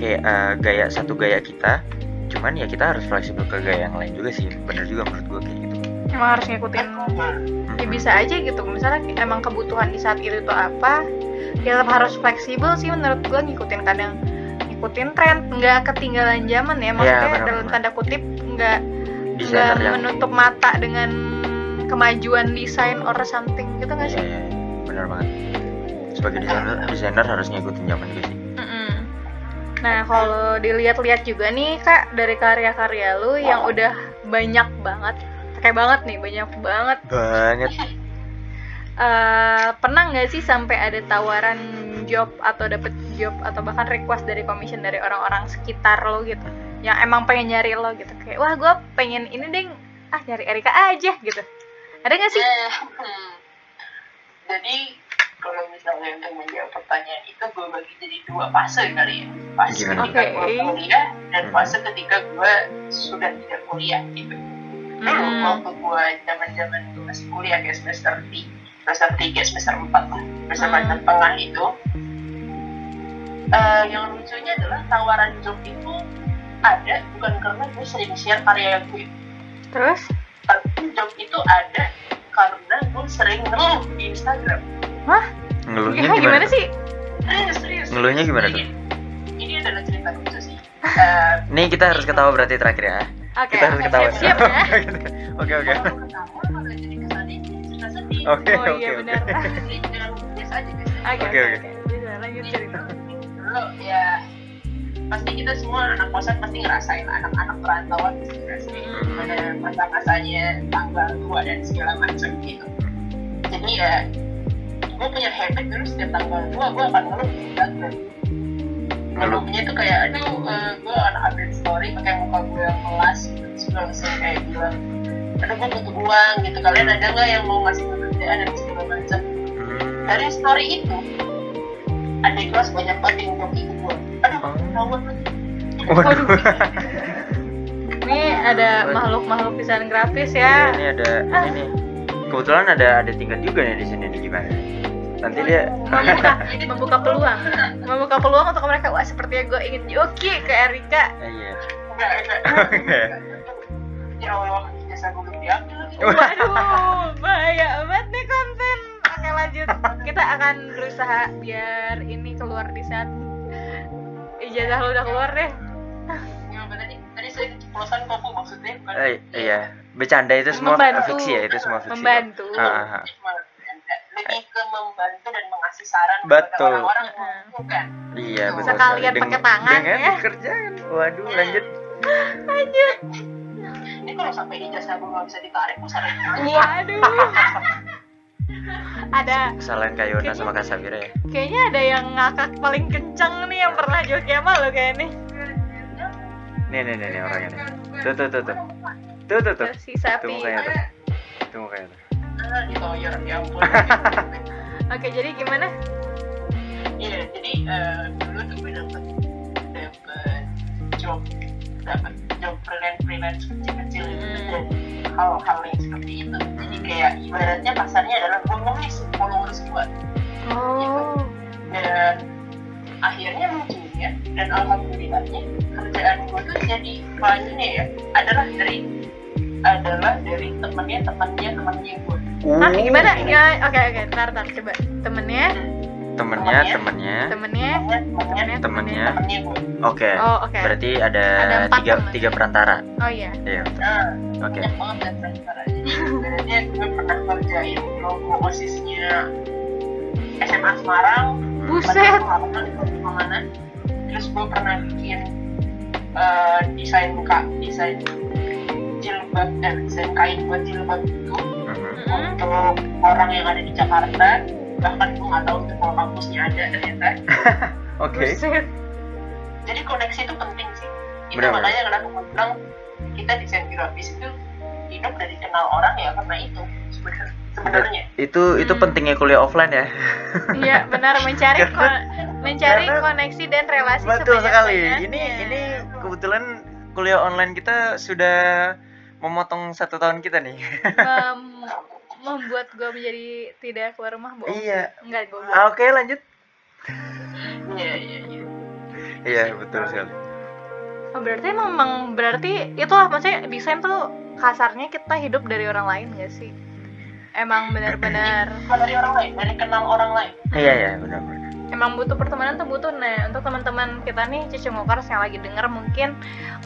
kayak uh, gaya satu gaya kita cuman ya kita harus fleksibel ke gaya yang lain juga sih bener juga menurut gue kayak gitu Emang harus ngikutin ya bisa aja gitu misalnya emang kebutuhan di saat itu tuh apa ya tetap harus fleksibel sih menurut gue ngikutin kadang ngikutin tren nggak ketinggalan zaman ya maksudnya benar, dalam benar. tanda kutip nggak nggak menutup mata dengan kemajuan desain or something gitu nggak iya sih? iya iya. bener banget sebagai desainer desainer harus ngikutin zaman juga sih Mm-mm. Nah kalau dilihat-lihat juga nih kak dari karya-karya lu yang udah banyak banget, kayak banget nih banyak banget. banget Eh, pernah nggak sih sampai ada tawaran job atau dapet job atau bahkan request dari commission dari orang-orang sekitar lo gitu, yang emang pengen nyari lo gitu kayak wah gue pengen ini deh ah nyari Erika aja gitu. Ada nggak sih? Eh, hmm. Jadi kalau misalnya untuk menjawab pertanyaan itu gue bagi jadi dua fase kali ya. Fase Gimana? ketika Oke. gue kuliah dan Hmm. fase ketika gue sudah tidak kuliah gitu. Dulu Hmm. waktu gue zaman-zaman gue masih kuliah kayak semester 3, semester 3, semester 4 lah. Semester Hmm. tengah itu eh, yang lucunya adalah tawaran job itu ada bukan karena gue sering share karya gue Terus? tapi job itu ada karena gue sering ngeluh di Instagram ngeluhnya Ya, gimana, gimana tuh? sih? serius serius Ngeluhnya gimana Ini- ini adalah cerita lucu sih Eh, nih kita harus ketawa berarti terakhir ya Oke, kita harus ketawa siap-siap ya. oke oke oke Oh oke iya oke benar. Oke Oke, oke oke. oke. Bisa lanjut cerita. dulu ya pasti kita semua anak kosan pasti ngerasain anak-anak perantauan pasti ngerasain gimana masa-masanya tanggal tua dan segala macam gitu jadi ya gue punya habit dulu setiap tanggal tua gue akan ngeluh di Ngeluhnya tuh kayak aduh uh, gue anak update story pakai muka gue yang kelas gitu terus gue langsung kayak bilang aduh gue butuh uang gitu kalian ada nggak yang mau ngasih pekerjaan dan segala macam Hmm. dari story itu ada kelas banyak banget yang joki ke gue aduh Oh. Waduh. Ini ada makhluk-makhluk desain grafis ya. ini ada ini nih. Kebetulan ada ada tingkat juga nih di sini nih gimana? Nanti dia Membuka, membuka peluang, membuka peluang untuk mereka. Wah, sepertinya gue ingin joki ke Erika. Iya. ya Allah jasa gue Waduh, bahaya banget nih konten. Oke lanjut, kita akan berusaha biar ini keluar di saat ijazah lu udah keluar deh. ya tadi tadi saya keceplosan kok maksudnya bukan Eh, iya. Bercanda itu semua Membantu. fiksi ya, itu semua fiksi. Membantu. Ah, ah, ah. Membantu dan mengasih saran Betul. kepada orang-orang membutuhkan Iya, betul. Sekalian sekali. pakai tangan, dengan ya. kerjaan. Waduh, lanjut. Lanjut. ini kalau sampai ijazah gue nggak bisa ditarik gue sering Waduh. ada Kesalahan Kayona sama Kak Sabira ya. kayaknya ada yang ngakak paling kenceng nih yang pernah joki sama lo kayak nih. Nih, nih, nih, nih orangnya nih. Tuh, tuh, tuh, tuh. Tuh, tuh, tuh. Si Tuh sapi. mukanya tuh. Tuh mukanya tuh. ditoyor ya ampun Oke, jadi gimana? iya jadi eh, dulu tuh gue dapet dapet job dapet job freelance freelance kecil-kecil itu Hmm. dan hal-hal yang seperti itu jadi kayak ibaratnya pasarnya adalah gue ngemis followers gue Oh. dan akhirnya lucunya dan alhamdulillahnya kerjaan gue tuh jadi banyak ya adalah dari adalah dari temennya temennya temennya gue Hah, Uh, gimana? Ya, oke oke, ntar ntar coba. Temennya, Temennya, temennya. temennya. temennya temennya Temennya. temennya Oke. Oh, oke. Berarti ada, Ada tiga teman. tiga perantara. Oh iya. Iya. betul. nah Oke. banyak banget dan transparan jadi sebenarnya gue pernah kerjain logo osisnya SMA Semarang Buset. Di mana terus gue pernah bikin eh, desain muka desain jilbab dan desain kain buat jilbab itu Mhm. Mm-mm. untuk orang yang ada di Jakarta bahkan gue nggak tahu kalau kampusnya ada ternyata Oke. Buset. jadi koneksi itu penting sih itu Benar, makanya kenapa gue bilang kita desain grafis itu hidup dari kenal orang ya karena itu sebenarnya sebenarnya Itu itu Hmm. pentingnya kuliah offline ya. Iya, benar mencari Karena- kon- mencari karena- koneksi dan relasi Betul sekali. Ini ini kebetulan kuliah online kita sudah memotong satu tahun kita nih. Mem- membuat gue menjadi tidak keluar rumah bohong. iya. Enggak gue Ah, Oke lanjut. iya iya iya Iya betul sekali. Oh, berarti emang, emang berarti itu lah maksudnya desain tuh kasarnya kita hidup dari orang lain gak sih? Emang benar-benar dari orang lain dari kenal orang lain Iya iya benar benar. Emang butuh pertemanan tuh butuh nah untuk teman-teman kita nih cucu ngokars yang lagi denger mungkin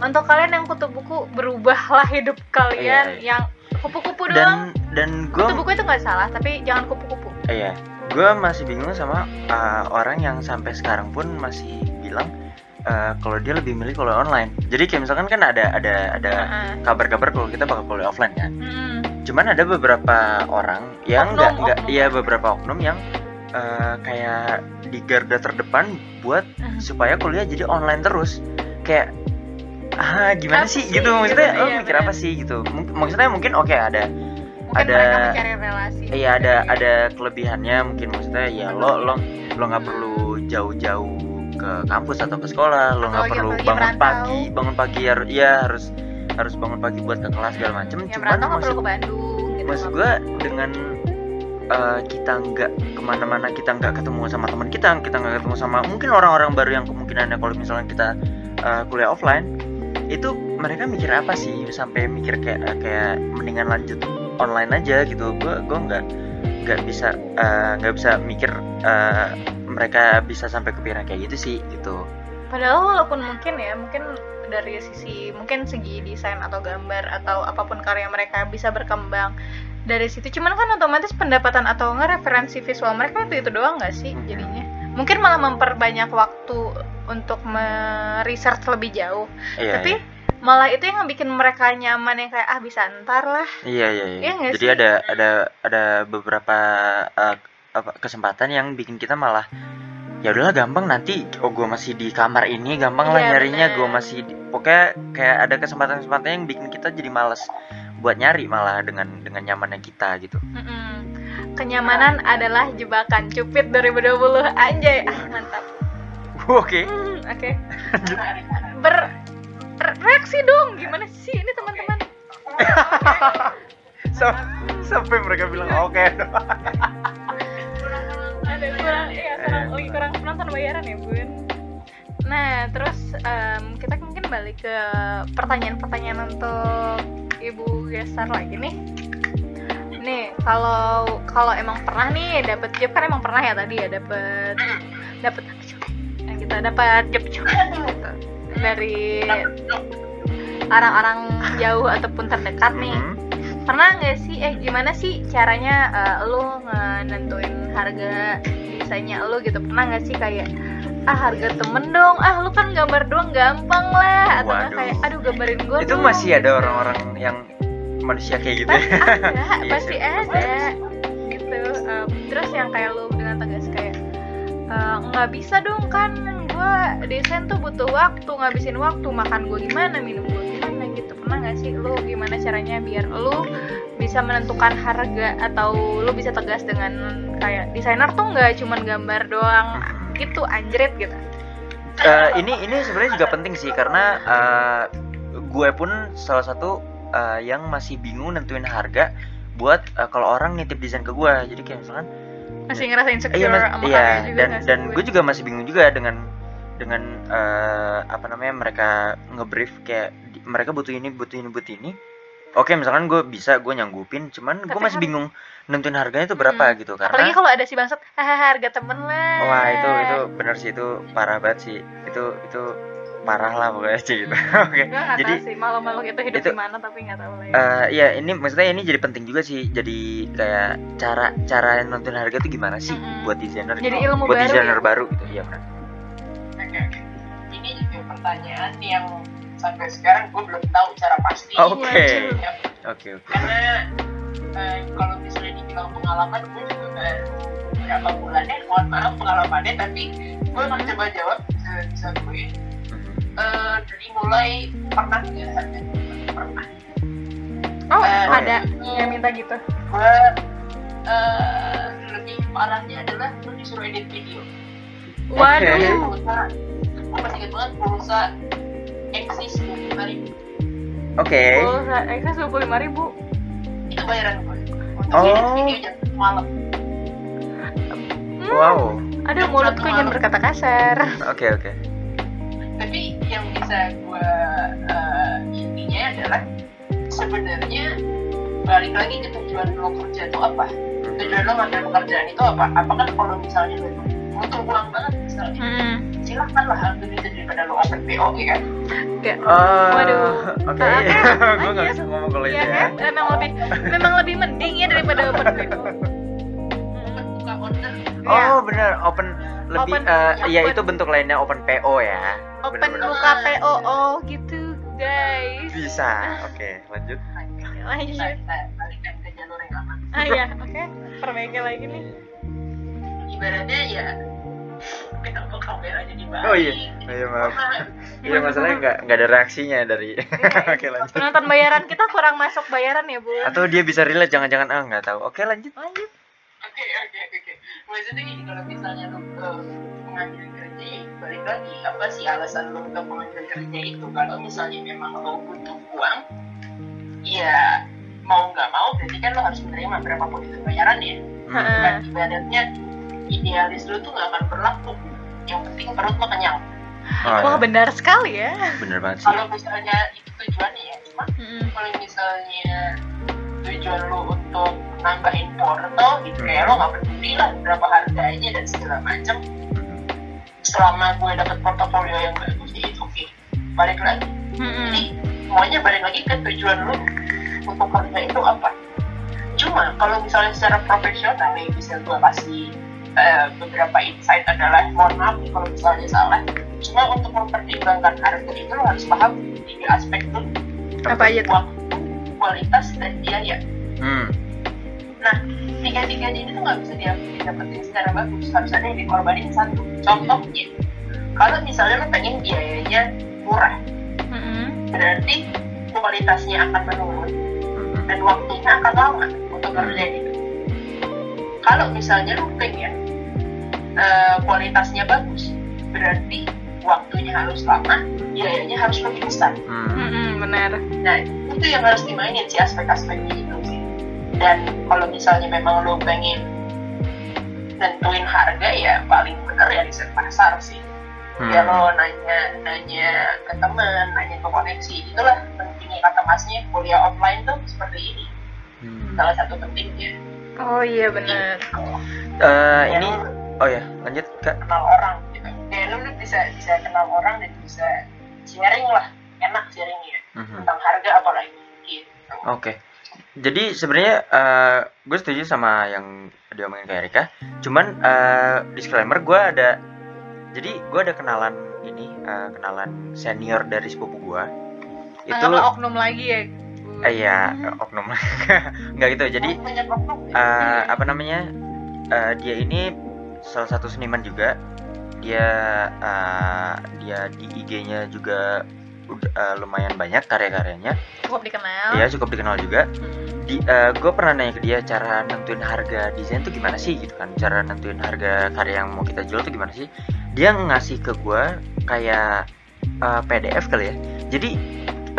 untuk kalian yang kutu buku berubahlah hidup kalian Iya, iya. yang kupu-kupu doang Dan dan gue kutu buku itu nggak salah tapi jangan kupu-kupu Iya, gue masih bingung sama uh, orang yang sampai sekarang pun masih bilang uh, kalau dia lebih milih kuliah online. Jadi kayak misalkan kan ada ada ada kabar-kabar kalau kita bakal kuliah offline kan. Hmm. Cuman ada beberapa orang yang nggak nggak iya beberapa oknum yang uh, kayak di garda terdepan buat Mhm. supaya kuliah jadi online terus. Kayak ah gimana Apa sih sih? gitu maksudnya lo iya, mikir apa benar. sih gitu Mung- maksudnya mungkin oke ada mungkin Ada- mencari relasi Iya ada ada kelebihannya mungkin maksudnya ya lo lo lo nggak perlu jauh-jauh ke kampus atau ke sekolah lo nggak lagi perlu bangun merantau. pagi bangun pagi har- ya harus harus bangun pagi buat ke kelas segala macem ya cuman maksud perlu ke Bandung gitu maksud gue dengan eh, kita nggak ke mana-mana kita nggak ketemu sama teman kita kita nggak ketemu sama mungkin orang-orang baru yang kemungkinannya kalau misalnya kita eh, kuliah offline itu mereka mikir apa sih? Sampai mikir kayak kayak mendingan lanjut online aja gitu. Gue gue nggak nggak bisa eh, nggak bisa mikir eh, mereka bisa sampai kepikiran kayak gitu sih gitu. Padahal walaupun mungkin ya, mungkin dari sisi mungkin segi desain atau gambar atau apa pun karya mereka bisa berkembang dari situ. Cuman kan otomatis pendapatan atau enggak referensi visual mereka itu itu doang nggak sih jadinya? mungkin malah memperbanyak waktu untuk meresearch lebih jauh iya, tapi iya. malah itu yang bikin mereka nyaman yang kayak ah bisa ntar lah Iya iya iya. Iya nggak Jadi sih? ada ada ada beberapa uh, apa kesempatan yang bikin kita malah ya udahlah gampang nanti oh gue masih di kamar ini gampang lah Iya, nyarinya bener. gue masih di, pokoknya kayak ada kesempatan-kesempatan yang bikin kita jadi males buat nyari malah dengan dengan nyamannya kita gitu. Mm-mm. kenyamanan adalah jebakan cupid 2020 anjay ah mantap Oke. Hmm, oke menarik. ber re- reaksi dong gimana sih ini teman-teman Sam- Sampai mereka bilang oke. ada kurang kurang lagi kurang penonton bayaran ya bun nah terus em, kita mungkin balik ke pertanyaan-pertanyaan untuk ibu Gesar lagi nih. Nih kalau kalau emang pernah nih dapat job kan emang pernah ya tadi ya dapat dapat yang kita dapat job job gitu. Dari orang-orang jauh ataupun terdekat nih. Mhm. Pernah nggak sih eh gimana sih caranya eh, lu nentuin harga desainnya lu gitu pernah nggak sih kayak ah harga temen dong ah lu kan gambar doang gampang lah atau Waduh. kayak aduh gambarin gua Itu dong," masih ada orang-orang yang manusia kayak gitu ya. ada Iya pasti ada gitu Em, terus yang kayak lu dengan tegas kayak "Eh, nggak bisa dong kan. Gua desain tuh butuh waktu ngabisin waktu. Makan gua gimana minum gua gimana gitu. Pernah nggak sih lu gimana caranya biar lu bisa menentukan harga atau lu bisa tegas dengan kayak desainer tuh nggak cuman gambar doang gitu anjrit gitu? Eh, ini ini sebenarnya juga penting sih karena eh, gue pun salah satu eh, yang masih bingung nentuin harga buat eh, kalau orang nitip desain ke gue jadi kayak misalkan masih ngerasa insecure iya, mas- sama iya juga dan dan gue? juga masih bingung juga dengan dengan eh, apa namanya mereka ngebrief kayak di- mereka butuh ini butuh ini butuh ini oke misalkan gue bisa gue nyanggupin cuman gue masih bingung nentuin harganya itu berapa Hmm. gitu apalagi karena kalau ada si bangsat harga temen lah wah itu itu bener sih itu parah banget sih itu itu parah lah pokoknya sih gitu oke gue nggak jadi sih malu-malu itu hidup itu- di mana tapi nggak tahu lah ya. Eh ya ini maksudnya ini jadi penting juga sih jadi kayak cara cara nonton harga tuh gimana sih Mm-mm. buat desainer Jadi gitu. ilmu buat baru desainer ya? baru gitu iya benar Oke, oke. Ini juga pertanyaan yang sampai sekarang gue belum tahu cara pasti. Oke. Waduh. Ya, oke oke karena eh, kalau misalnya dibilang pengalaman gue juga baru berapa bulan ya mohon maaf pengalamannya tapi gue akan coba jawab bisa bisa gue Eh, dari mulai pernah nggak harga pernah. Oh Eh, ada. yang minta gitu. Gue eh, lebih parahnya adalah gue disuruh edit video. Waduh. Oke. pulsa gue masih ingat banget pulsa eksis dua puluh ribu. Oke. Pulsa ekses dua puluh lima ribu. Itu bayaran gue untuk Oh. edit video jam malam. Hmm, wow. aduh mulutku jangan berkata kasar. Oke oke tapi yang bisa gue uh, intinya adalah sebenarnya balik lagi ke tujuan lo kerja itu apa tujuan lo ngambil pekerjaan itu apa apakah kalau misalnya lo butuh uang banget misalnya Hmm, silahkan lah ambil itu daripada lo open PO ya kan kayak Oh, Waduh. oke Ah, oke, gue nggak lanjut. bisa ngomong kalau itu Iya ya kan? Memang lebih memang lebih mending ya daripada open PO. Open buka order Iya. Oh benar open lebih Open- eh, ya open- itu bentuk lainnya open PO ya open Benar-benar. buka PO oh gitu guys. bisa oke lanjut kita Lanjut. kita balikan ke jalur yang aman Ah ya, oke. Perbaiki lagi nih. ibaratnya ya kenapa kameranya dibalik Oh, iya. Oh, iya, maaf. Iya masalahnya nggak nggak ada reaksinya dari oke lanjut Penonton bayaran kita kurang masuk bayaran ya, Bu. atau dia bisa relate jangan-jangan ah nggak tahu oke lanjut Lanjut. Oke oke oke. Maksudnya gini kalau misalnya lu uh, mengambil kerja ya balik lagi apa sih alasan lu untuk mengambil kerja itu kalau misalnya memang lo butuh uang ya mau nggak mau berarti kan lo harus menerima berapapun itu bayarannya Hmm. Dan ibaratnya idealis lu tuh nggak akan berlaku yang penting perut lo kenyang Oh, Wah, iya. benar sekali ya. bener banget sih kalau misalnya itu tujuannya ya cuma Mm-mm. kalau misalnya tujuan lo untuk nambahin porto gitu kayak lo nggak peduli lah berapa harganya dan segala macam selama gue dapet portofolio yang bagus ya itu oke balik lagi. Mm-mm. jadi semuanya balik lagi ke tujuan lo untuk kerja itu apa? Cuma kalau misalnya secara profesional yang bisa gue kasih eh, beberapa insight adalah mohon maaf nih kalau misalnya salah. Cuma untuk mempertimbangkan harga itu lo harus paham tiga aspek tuh. Apa aja tuh kualitas dan biaya hmm nah tiga-tiganya ini tuh nggak bisa didapetin secara bagus harus ada yang dikorbanin satu contohnya kalau misalnya lo pengen biayanya murah Mm-mm. berarti kualitasnya akan menurun Hmm. dan waktunya akan lama untuk ngerjain itu. Kalau misalnya lu pengen eh, kualitasnya bagus, berarti waktunya harus lama, biayanya harus lebih besar. Hmm. Benar Nah, itu yang harus dimainin sih aspek-aspeknya itu sih. Dan kalau misalnya memang lo pengen nentuin harga ya paling bener ya riset pasar sih. Hmm. Ya lo nanya nanya ke temen, nanya ke koneksi, itulah pentingnya kata masnya kuliah offline tuh seperti ini. Hmm. Salah satu pentingnya. oh iya benar Eh, Ya, ini lo oh ya lanjut kak kenal orang gitu. Kayak lu, lu bisa bisa kenal orang dan bisa sharing lah, enak sharingnya Mhm. tentang harga apalagi gitu. Oke. Jadi sebenarnya eh, gue setuju sama yang diomongin kayak Erika. Cuman eh, disclaimer gue ada jadi gue ada kenalan ini eh, kenalan senior dari sepupu gue. Itu Anggaplah oknum lagi ya iya oknum nggak gitu. Jadi eh, apa namanya eh, dia ini salah satu seniman juga. Dia eh, dia di IG-nya juga eh, lumayan banyak karya-karyanya. cukup dikenal. Iya cukup dikenal juga. Mm. di gue pernah nanya ke dia cara nentuin harga desain tuh gimana sih? Gitu kan. Cara nentuin harga karya yang mau kita jual tuh gimana sih? Dia ngasih ke gue kayak eh, PDF kali ya. Jadi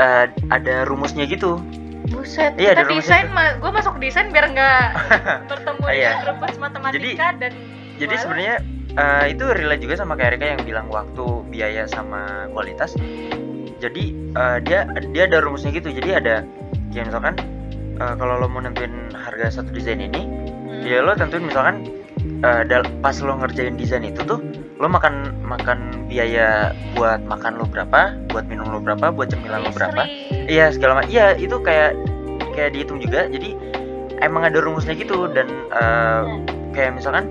eh, ada rumusnya gitu. Buset, Iya, kita desain, ma gue masuk desain biar nggak bertemu Iya. dengan rumus matematika dan jadi sebenarnya eh, itu relate juga sama kayak Rika yang bilang waktu biaya sama kualitas jadi eh, dia dia ada rumusnya gitu. Jadi ada kayak misalkan eh, kalau lo mau nentuin harga satu desain ini Hmm. ya lo tentuin misalkan dal- pas lo ngerjain desain itu tuh lo makan makan biaya buat makan lo berapa buat minum lo berapa buat cemilan lo berapa. Listrik. iya segala macam iya itu kayak kayak dihitung juga. Jadi emang ada rumusnya gitu. Dan eh, kayak misalkan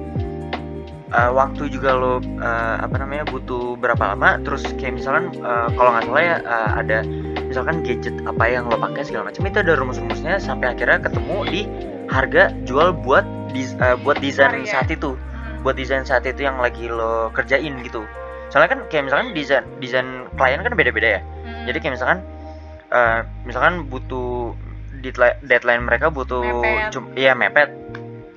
eh, waktu juga lo eh, apa namanya butuh berapa lama terus kayak misalkan eh, kalau nggak salah ya eh, ada misalkan gadget apa yang lo pakai segala macam itu ada rumus-rumusnya sampai akhirnya ketemu di harga jual buat dis- eh, buat desain Karya. saat itu Hmm. buat desain saat itu yang lagi lo kerjain gitu soalnya kan kayak misalkan desain desain klien kan beda-beda ya Hmm. jadi kayak misalkan eh, misalkan butuh deadline, mereka butuh Mepet. cum- iya mepet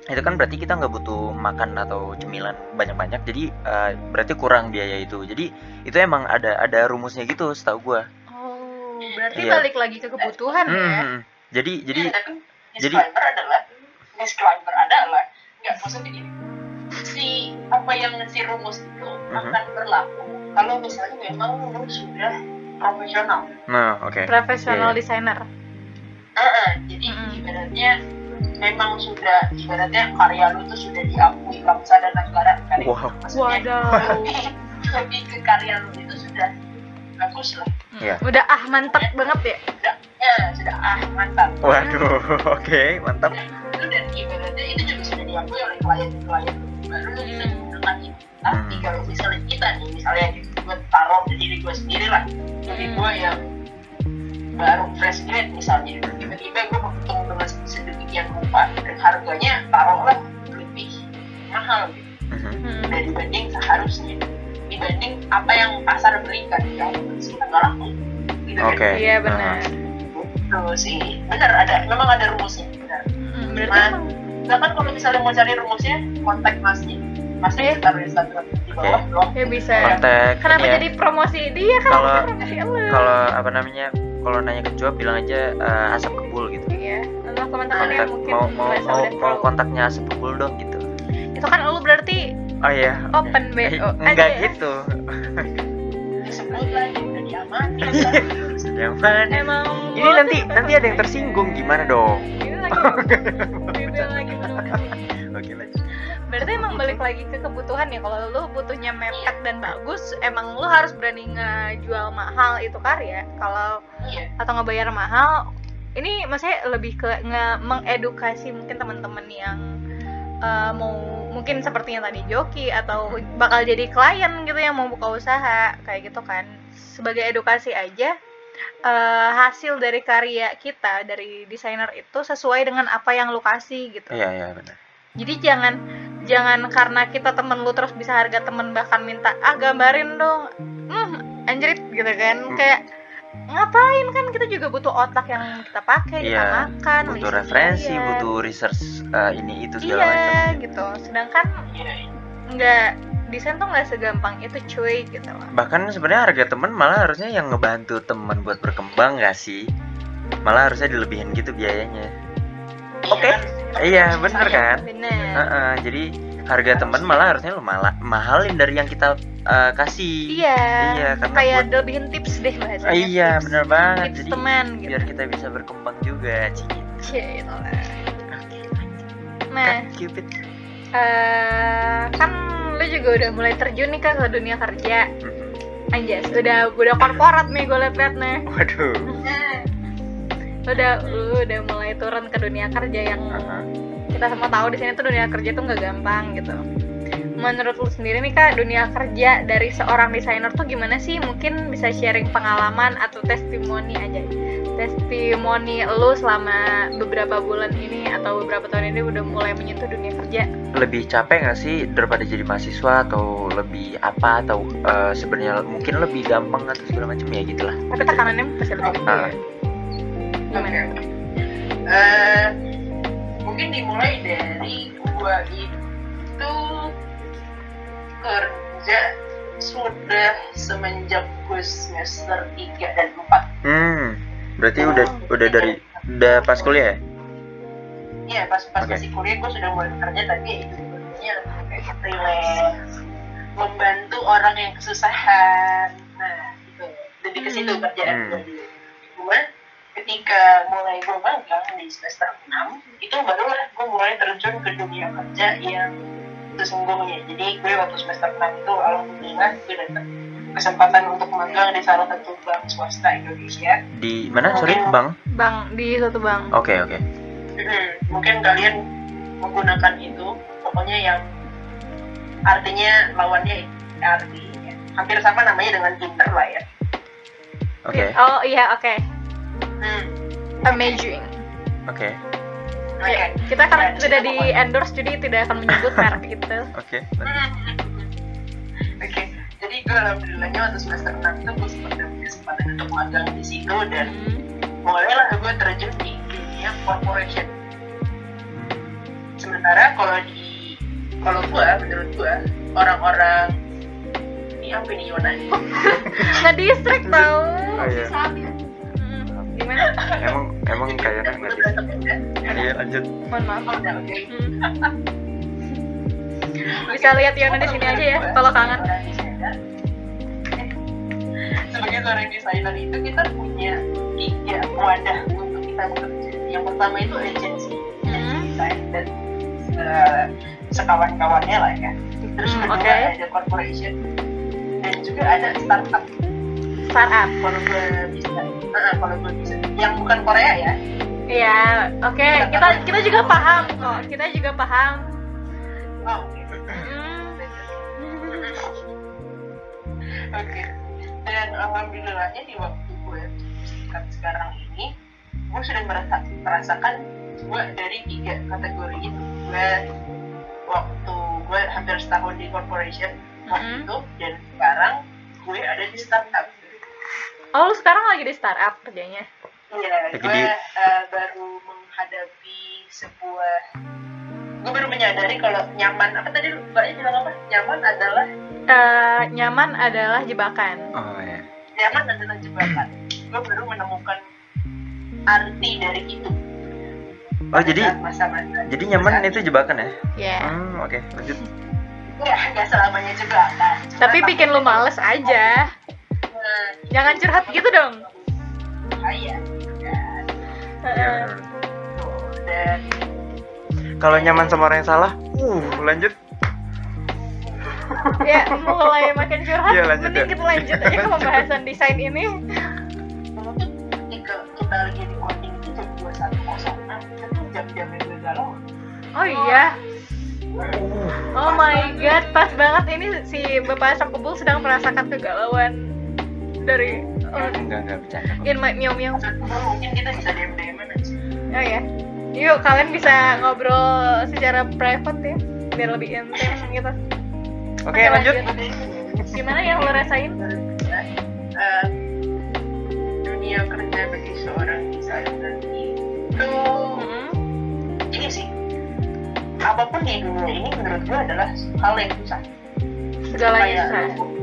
itu kan berarti kita nggak butuh makan atau cemilan banyak-banyak jadi eh, berarti kurang biaya itu jadi itu emang ada ada rumusnya gitu setahu gua Oh, berarti Iya. balik lagi ke kebutuhan ya. Hmm, jadi jadi Iya, tapi jadi- disclaimer adalah disclaimer adalah nggak maksudnya gini si apa yang si rumus itu Mhm. akan berlaku kalau misalnya memang lu sudah profesional nah oke Profesional Iya. desainer. Heeh, jadi Mhm. ibaratnya memang sudah ibaratnya karya lu tuh sudah diakui bangsa dan negara kan ya. wow Maksudnya, lebih, lebih ke karya lu itu sudah bagus lah Hmm. Iya. Udah ah mantep banget ya. sudah ya sudah ah mantap waduh oke mantap itu dan ibaratnya itu juga sudah diakui oleh klien-klien baru lu bisa menggunakan itu tapi Hmm. kalau misalnya kita nih misalnya gue taruh di diri gue sendiri lah diri Hmm. gue yang baru fresh grade misalnya tiba-tiba gue sedemikian rupa dan harganya taruhlah lebih mahal gitu. Hmm. udah dibanding seharusnya dibanding apa yang pasar berikan ya kita nggak laku gitu kan. Oke. Iya benar. gitu sih benar ada memang ada rumusnya benar Hmm, Cuman, bahkan kalau misalnya mau cari rumusnya kontak masnya masnya bisa taruh Instagram di bawah Oke. doang ya bisa. kontak Kenapa ya. jadi promosi dia kan Kalau- promosi kalau apa namanya kalau nanya ke Joab bilang aja eh, asap kebul gitu untuk teman-teman yang kontak mungkin mau mau mau, mau kontaknya kebul dong gitu Itu kan lu berarti oh iya. Open BO Eh, aja enggak ya? gitu lagi udah diamati yang mana emang ini nanti nanti ada yang tersinggung gimana dong Ini lagi oke lanjut Berarti emang balik lagi ke kebutuhan ya. Kalau lu butuhnya mepet dan bagus, emang lu harus berani ngejual mahal itu karya. Kalau iya atau ngebayar mahal, ini maksudnya lebih ke nge mengedukasi mungkin teman-teman yang uh, mau mungkin seperti yang tadi joki atau bakal jadi klien gitu yang mau buka usaha kayak gitu kan. Sebagai edukasi aja eh, hasil dari karya kita dari desainer itu sesuai dengan apa yang lu kasih gitu. Iya iya benar. Jadi jangan jangan karena kita temen lu terus bisa harga temen bahkan minta ah gambarin dong. Hmm anjrit gitu kan. Hmm. kayak ngapain? Kan kita juga butuh otak yang kita pakai kita Iya, makan butuh referensi iya. butuh research eh, ini itu segala iya macam. gitu. Sedangkan Iya, nggak desain tuh nggak segampang itu cuy gitu loh. Bahkan sebenarnya harga temen malah harusnya yang ngebantu temen buat berkembang gak sih? Malah harusnya dilebihin gitu biayanya. Oke. iya bener kan? Bener. Heeh, jadi harga temen malah harusnya lu malah mahalin dari yang kita eh, kasih. Iya Iya, karena kayak buat- lebihin tips deh bahasanya. Ah, iya tips. bener banget. tips jadi teman gitu. biar kita bisa berkembang juga Cie, gitu lah. nah Kan, Cupid. eh kan lu juga udah mulai terjun nih kan ke dunia kerja. Mhm. anjas udah udah korporat nih gue liat-liat nih. Waduh. Udah lu udah mulai turun ke dunia kerja yang Aha. Kita semua tahu di sini tuh dunia kerja tuh nggak gampang gitu. Menurut lu sendiri nih kak dunia kerja dari seorang desainer tuh gimana sih? Mungkin bisa sharing pengalaman atau testimoni aja. Testimoni lu selama beberapa bulan ini atau beberapa tahun ini udah mulai menyentuh dunia kerja? Lebih capek nggak sih daripada jadi mahasiswa atau lebih apa? Atau eh, sebenarnya mungkin lebih gampang atau segala macam? Ya gitulah. Tapi tekanannya pasti lebih gede gimana? Oke. Mungkin dimulai dari gua itu kerja sudah semenjak gue semester 3 dan 4 hmm berarti udah udah dari udah pas kuliah ya Iya pas pas Oke. masih kuliah gue sudah mulai bekerja tapi ya itu sebenarnya lebih kayak freelance membantu orang yang kesusahan nah itu lebih ke situ Hmm. kerjaan Hmm. gue Cuman ketika mulai gue magang di semester 6 itu barulah gue mulai terjun ke dunia kerja yang sesungguhnya. Jadi gue waktu semester 6 itu alhamdulillah gue dapet kesempatan untuk magang di salah satu bank swasta Indonesia. Di mana? Sorry bang bang di satu bang oke oke. Hmm, mungkin kalian menggunakan itu pokoknya yang artinya lawannya arti ya. hampir sama namanya dengan Tinder lah ya. Oke. Oh iya oke hmm. amazing oke Oke. Ya, kita karena itu di endorse jadi tidak akan menyebut merek itu oke Hmm. Oke, jadi gue alhamdulillahnya waktu semester 6 itu gue sempat dapet kesempatan untuk magang di situ dan Hmm. mulailah gue terjun di dunia corporation. Sementara kalau di kalau gue menurut gue orang-orang ini apa nih Yona? nggak distrik tau Oh, iya. Gimana? Emang emang kayaknya nggak di iya lanjut. Mohon maaf. Hmm. bisa lihat Yona di sini aja ya kalau kangen. Sebagai seorang desainer itu kita punya tiga wadah untuk kita bekerja. Yang pertama itu agensi Hmm. desain dan eh, sekawan-kawannya lah ya. Terus Hmm, kedua oke. ada corporation dan juga ada startup startup kalau gue bisa eh, kalau gue bisa yang bukan Korea ya iya oke kita kita juga paham kok kita juga paham oh, oke Hmm. Oke. Dan alhamdulillahnya di waktu gue kan sekarang ini, gue sudah merasa, merasakan gue dari tiga kategori itu. Gue waktu gue hampir setahun di corporation waktu Mhm. itu dan sekarang gue ada di startup. Oh lu sekarang lagi di startup kerjanya? Iya, gue di- eh, baru menghadapi sebuah gue baru menyadari kalau nyaman apa tadi mbaknya bilang apa? Nyaman adalah Eh, nyaman adalah jebakan. Oh ya nyaman adalah jebakan. Gue baru menemukan arti dari itu. Oh jadi masa-masa jadi nyaman itu jebakan ya? Ya hmm oke lanjut. Nggak nggak selamanya jebakan. Cuma tapi bikin lu males aja eh, jangan curhat gitu dong. Kan Iya, dan kalau nyaman sama orang yang salah uh lanjut. Ya mulai makin curhat Iya, lanjut mending ya. kita lanjut aja ke pembahasan desain ini. Ketika kita lagi di coding itu jam dua satu kosong itu tuh jam-jam yang galau. Oh iya. Oh my god, pas banget ini si Bapak Asap Kebul sedang merasakan kegalauan dari oh, enggak enggak bercanda kok. in my meow meow. mungkin kita bisa dm dm aja Oh ya. Yuk kalian bisa ngobrol secara private ya, biar lebih intim gitu. oke lanjut Gimana yang lo rasain? Eh, dunia kerja bagi seorang desainer itu Hmm. ini sih apa pun di dunia ini menurut gue adalah hal yang susah Segalanya susah.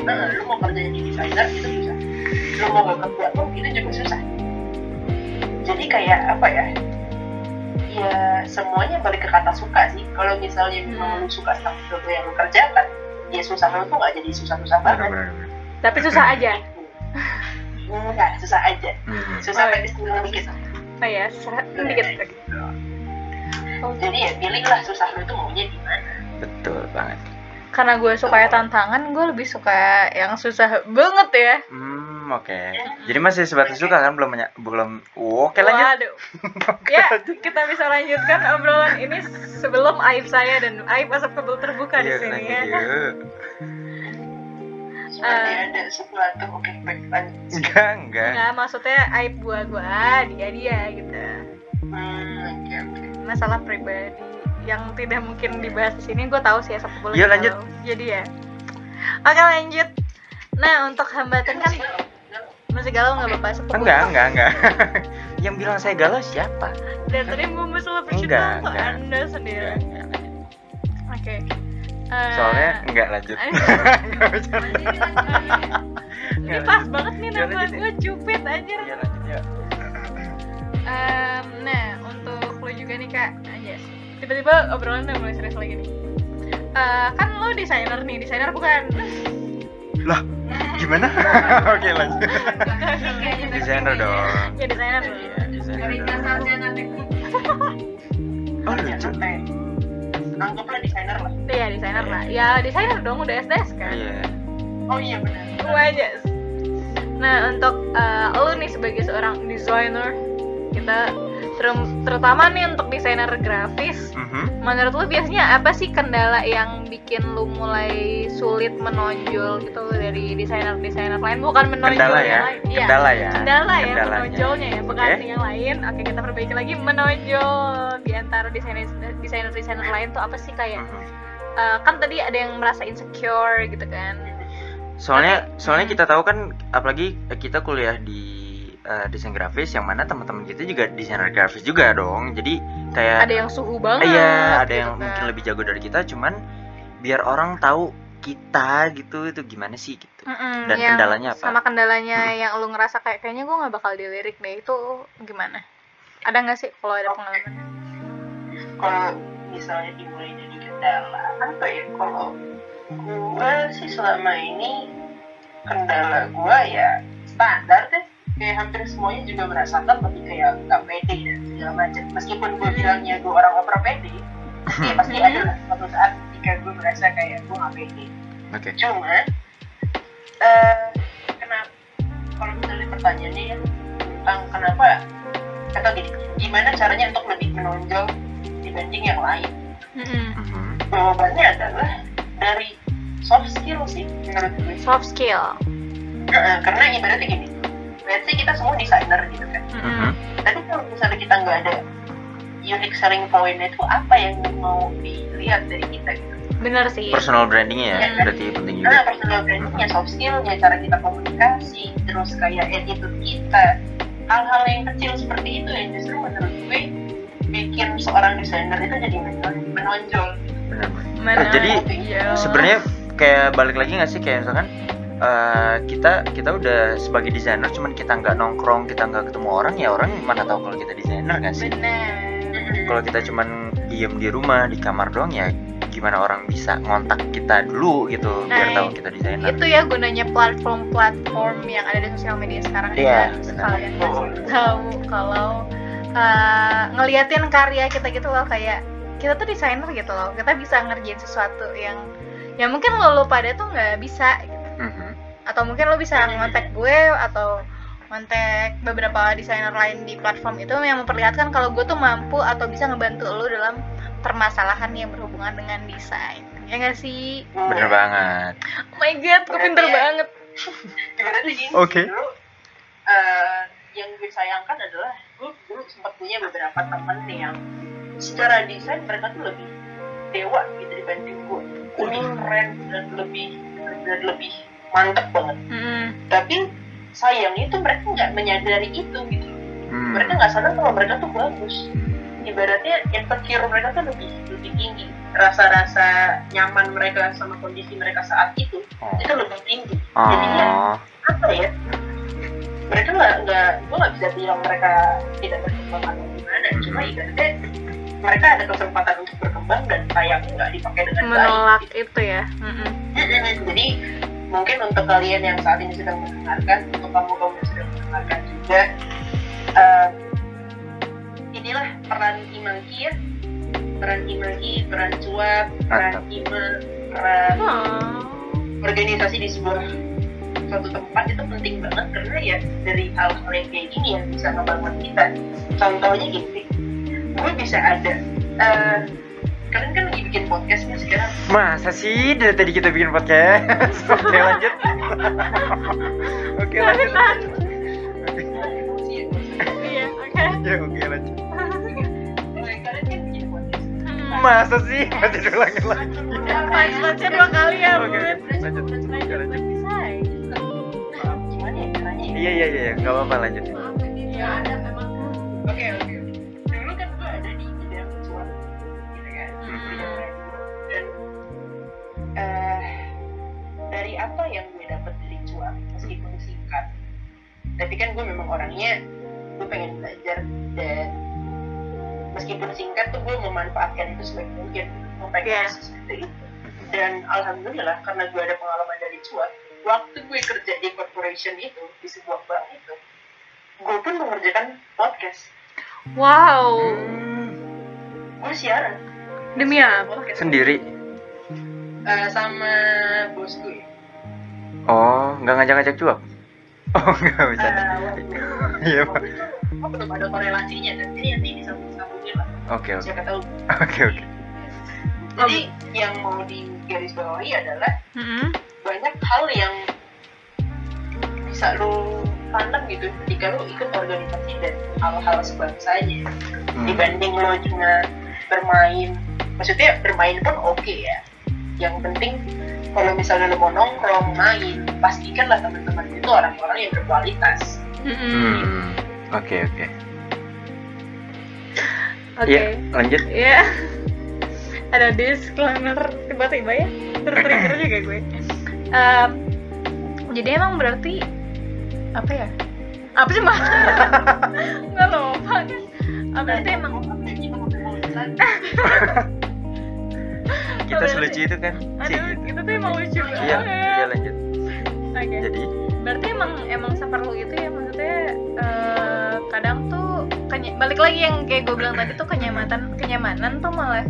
Lu, nah, lu mau kerja jadi desainer itu susah lu mau gak kerja pun itu juga susah. Jadi kayak apa ya? Ya semuanya balik ke kata suka sih. Kalau misalnya memang lu suka sama sesuatu yang lu kerjakan ya susah lu tuh gak jadi susah-susah banget. benar benar. Tapi susah aja. enggak susah aja. Hmm. susah Oh, tapi istilah dikit. Oh ya, susah dikit. Oh, jadi ya pilihlah susah lu tuh maunya di mana. Betul banget Karena gue suka tantangan, gue lebih suka yang susah banget ya. hmm oke jadi masih sebatas suka kan belum menya- belum oke lanjut Waduh. ya, kita bisa lanjutkan obrolan ini sebelum aib saya dan aib asap kebul terbuka di sini ya. Eh. ada sesuatu lanjut enggak enggak Enggak, maksudnya aib gua gua, dia dia gitu. hmm oke oke Masalah pribadi yang tidak mungkin dibahas di sini, gue tahu sih kebul. Yuk, lagi lanjut. galau. Jadi ya. Oke lanjut. Nah untuk hambatan kan Masih galau, nggak bapak asap kebul? enggak enggak enggak yang bilang saya galau siapa Dan tadi mau masalah Enggak, personal kok enggak. anda sendiri. Enggak, enggak, lanjut. Oke. Eh, soalnya enggak lanjut. Enggak bercanda. ini pas banget nih Ya, nama lanjut, gue cupid anjir. Iya, lanjut, ya. Em, nah untuk lo juga nih kak aja tiba-tiba obrolan udah mulai serius lagi nih. Eh, kan lo desainer nih desainer bukan? Lah gimana? Oke lanjut. Desainer dong. Ya desainer. Iya, desainer dong. oh lucu. Sampai anggaplah desainer lah. Iya desainer lah. Ya desainer dong udah SDS kan? Iya. Oh iya benar. Gue aja nah untuk eh, lo nih sebagai seorang desainer kita ter- terutama nih untuk desainer grafis Mhm. menurut lu biasanya apa sih kendala yang bikin lu mulai sulit menonjol gitu dari desainer-desainer lain bukan menonjol kendala yang ya lain Iya, kendala ya kendala ya Kendalanya. menonjolnya ya bukan Oke. yang lain oke kita perbaiki lagi menonjol di antara desainer desainer desainer lain tuh apa sih kayak Mhm. eh, kan tadi ada yang merasa insecure gitu kan soalnya soalnya Hmm. kita tahu kan apalagi kita kuliah di eh, desain grafis yang mana teman-teman kita juga desainer grafis juga dong jadi kayak ada yang suhu banget iya ada gitu yang kan. mungkin lebih jago dari kita cuman biar orang tahu kita gitu itu gimana sih gitu Mm-mm, dan yang kendalanya apa? sama kendalanya Hmm. yang lu ngerasa kayak kayaknya gue nggak bakal dilirik deh itu gimana ada nggak sih kalau ada pengalaman kalau misalnya dimulai dari kendala apa ya kalau gue sih selama ini kendala gue ya standar deh kayak hampir semuanya juga merasakan tapi kayak nggak pede dan segala macam meskipun gue bilangnya gue orang over pede ya pasti Hmm. ada lah suatu saat ketika gue merasa kayak gue nggak pede oke cuma eh kenapa kalau misalnya pertanyaannya ya tentang kenapa atau gini gimana caranya untuk lebih menonjol dibanding yang lain Mm-mm. Mhm. jawabannya adalah dari soft skill sih menurut gue soft skill Heeh, karena ibaratnya gini let's say kita semua desainer gitu kan Mhm. tapi kalau misalnya kita nggak ada unique selling point itu apa yang mau dilihat dari kita gitu bener sih personal brandingnya ya Iya. berarti penting Nah, juga personal brandingnya, soft skillnya, cara kita komunikasi, terus kayak attitude kita, hal-hal yang kecil seperti itu yang justru menurut gue bikin seorang desainer itu jadi menonjol. menonjol. benar Mana- jadi, iya. sebenarnya kayak balik lagi nggak sih kayak misalkan eh, kita kita udah sebagai desainer cuman kita nggak nongkrong kita nggak ketemu orang ya orang mana tahu kalau kita desainer nggak sih bener kalau kita cuman diem di rumah di kamar doang ya gimana orang bisa ngontak kita dulu gitu biar Nah, tahu kita desainer itu ya gunanya platform-platform yang ada di sosial media sekarang benar. kalian pasti tahu kalau uh, ngeliatin karya kita gitu loh kayak kita tuh desainer gitu loh kita bisa ngerjain sesuatu yang yang mungkin lo, lo pada tuh nggak bisa gitu. Mhm. Atau mungkin lo bisa ngontak gue atau ngontak beberapa desainer lain di platform itu yang memperlihatkan kalau gue tuh mampu atau bisa ngebantu lo dalam permasalahan yang berhubungan dengan desain. Ya nggak sih? Bener banget. Oh my god gue pinter ya- banget. Gini Oke. dulu eh, yang gue sayangkan adalah gue dulu sempat punya beberapa temen nih yang secara desain mereka tuh lebih dewa gitu dibanding gue lebih keren dan lebih dan lebih mantep banget. Mm-mm. tapi sayangnya tuh mereka nggak menyadari itu gitu. Hmm. mereka nggak sadar kalau mereka tuh bagus. Ibaratnya insecure mereka tuh lebih lebih tinggi. Rasa-rasa nyaman mereka sama kondisi mereka saat itu Oh. itu lebih tinggi. Jadinya Oh. apa ya? Mereka nggak nggak gue nggak bisa bilang mereka tidak berkembang atau gimana. Cuma ibaratnya mereka ada kesempatan untuk berkembang dan sayangnya nggak dipakai dengan menolak baik itu ya. Mm-mm. jadi mungkin untuk kalian yang saat ini sedang mendengarkan untuk kamu kamu yang sedang mendengarkan juga eh, inilah peran Imagi ya peran Imagi peran cuap peran. Ima peran Oh. organisasi di sebuah suatu tempat itu penting banget karena ya dari hal-hal yang kayak gini yang bisa ngebangun kita contohnya gini gue bisa ada eh, kalian kan lagi bikin podcast nih sekarang Masa sih dari tadi kita bikin podcast? Oke lanjut. Oke lanjut. Ya iya oke Ya, Oke lanjut. Kan bikin podcast. Masa sih masih diulangin lagi? Baca-baca dua kali ya Oke, lanjut. Lanjut. Ya ya? Iya iya iya, nggak apa-apa lanjut. ya ada memang oke oke eh dari apa yang gue dapat dari cuan meskipun singkat. Tapi kan gue memang orangnya gue pengen belajar dan meskipun singkat tuh gue memanfaatkan itu sebaik mungkin gue pengen Iya. sesuatu itu. Dan alhamdulillah karena gue ada pengalaman dari cuan waktu gue kerja di corporation itu di sebuah bank itu gue pun mengerjakan podcast. Wow. Gue siaran. Demi apa? Podcast. Sendiri. Eh, sama bos gue Oh, nggak ngajak-ngajak cuap? Oh, nggak bisa. Eh, Iya, Pak. oh, belum ada korelasinya dan ini nanti disambung-sambungin lah Oke oke. siapa tahu Oke oke. jadi yang mau digarisbawahi adalah Mm-mm. banyak hal yang bisa lo pandang gitu ketika lo ikut organisasi dan hal-hal sebangsanya Hmm. dibanding lo cuma bermain maksudnya bermain pun oke ya yang penting kalau misalnya lo mau nongkrong main pastikanlah teman-teman itu orang-orang yang berkualitas. Hmm. Oke oke. oke. Iya, lanjut. ya ada disclaimer tiba-tiba ya. Tertrigger juga gue. Em, jadi emang berarti apa ya? Apa sih mah nggak lupa kan? Berarti emang Kita selucu itu kan? Aduh gitu. kita tuh emang lucu banget Iya, iya lanjut. Oke. Jadi, berarti emang emang seperlu itu ya maksudnya eh, kadang tuh keny- balik lagi yang kayak gue bilang tadi tuh kenyamanan kenyamanan tuh malah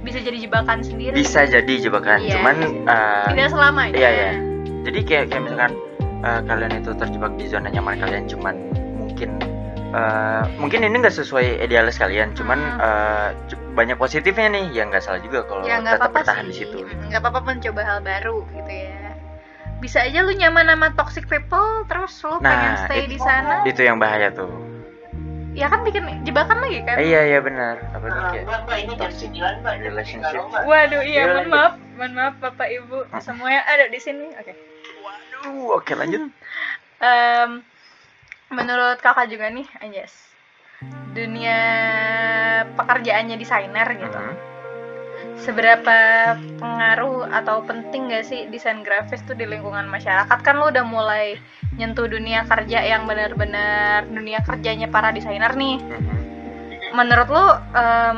bisa jadi jebakan sendiri bisa jadi jebakan. Iya. Cuman eh, tidak selamanya Iya, iya. jadi kayak kayak misalkan eh, kalian itu terjebak di zona nyaman kalian cuman mungkin eh, mungkin ini nggak sesuai idealis kalian cuman Hmm. cu- banyak positifnya nih. Ya nggak salah juga kalau ya tetap apa-apa bertahan sih. di situ. Nggak apa-apa mencoba hal baru gitu ya. Bisa aja lu nyaman sama toxic people terus lu pengen Nah, stay itu- di sana. itu yang bahaya tuh. Ya kan bikin jebakan lagi kan? Iya iya benar. Apa tuh Nah, kayak mbak, mbak, ini jam 9 mbak Jam Relationship. waduh iya Iya, mohon lanjut. maaf. Mohon maaf bapak ibu. Semua yang ada di sini. Oke. Waduh oke lanjut. Em, menurut kakak juga nih Anjas dunia pekerjaannya desainer gitu. Mhm. seberapa pengaruh atau penting gak sih desain grafis tuh di lingkungan masyarakat? Kan lo udah mulai nyentuh dunia kerja yang benar-benar dunia kerjanya para desainer nih. Mhm. menurut lo em,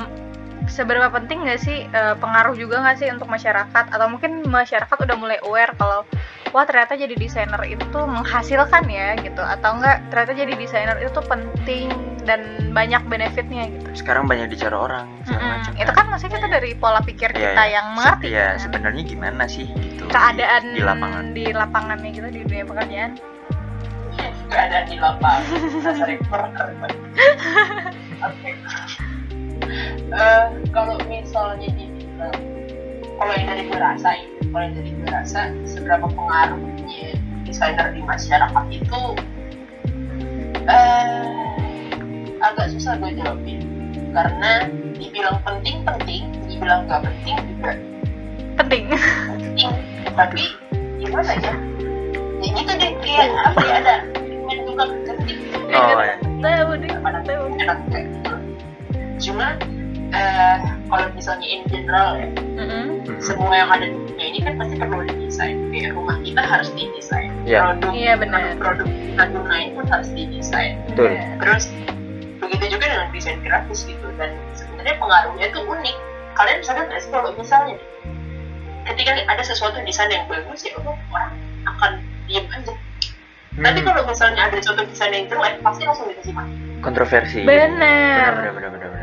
seberapa penting gak sih eh, pengaruh juga gak sih untuk masyarakat? Atau mungkin masyarakat udah mulai aware kalau wah ternyata jadi desainer itu menghasilkan ya gitu atau enggak ternyata jadi desainer itu penting dan banyak benefitnya gitu sekarang banyak dicari orang Mm-mm. macam itu kan maksudnya kita dari pola pikir Iya, kita iya. yang mengerti ya kan? sebenarnya gimana sih gitu keadaan di lapangan di lapangannya gitu di dunia pekerjaan ada di lapangan. Oke Eh, kalau misalnya dibilang kalau yang dari gue rasain yang dari gue rasa seberapa pengaruhnya desainer di masyarakat itu eh agak susah gue jawabin. Karena dibilang penting penting dibilang nggak penting juga. Penting. Penting. Tapi gimana ya? Ya gitu deh kayak apa ya ada yang juga penting Oh, ya. tahu deh pada tahu. enak kayak gitu cuma eh, kalau misalnya in general ya Mm-mm. Mhm. semua yang ada di dunia ini kan pasti perlu didesain kayak rumah kita harus didesain Iya. produk Iya, benar. produk kita gunain pun harus didesain Betul. Bener. terus begitu juga dengan desain grafis gitu dan sebenarnya pengaruhnya itu unik kalian sadar nggak sih kalau misalnya ketika ada sesuatu desain yang bagus ya orang akan diem aja tapi Hmm, kalau misalnya ada suatu desain yang jelek pasti langsung dikasih mati kontroversi benar benar benar benar kan?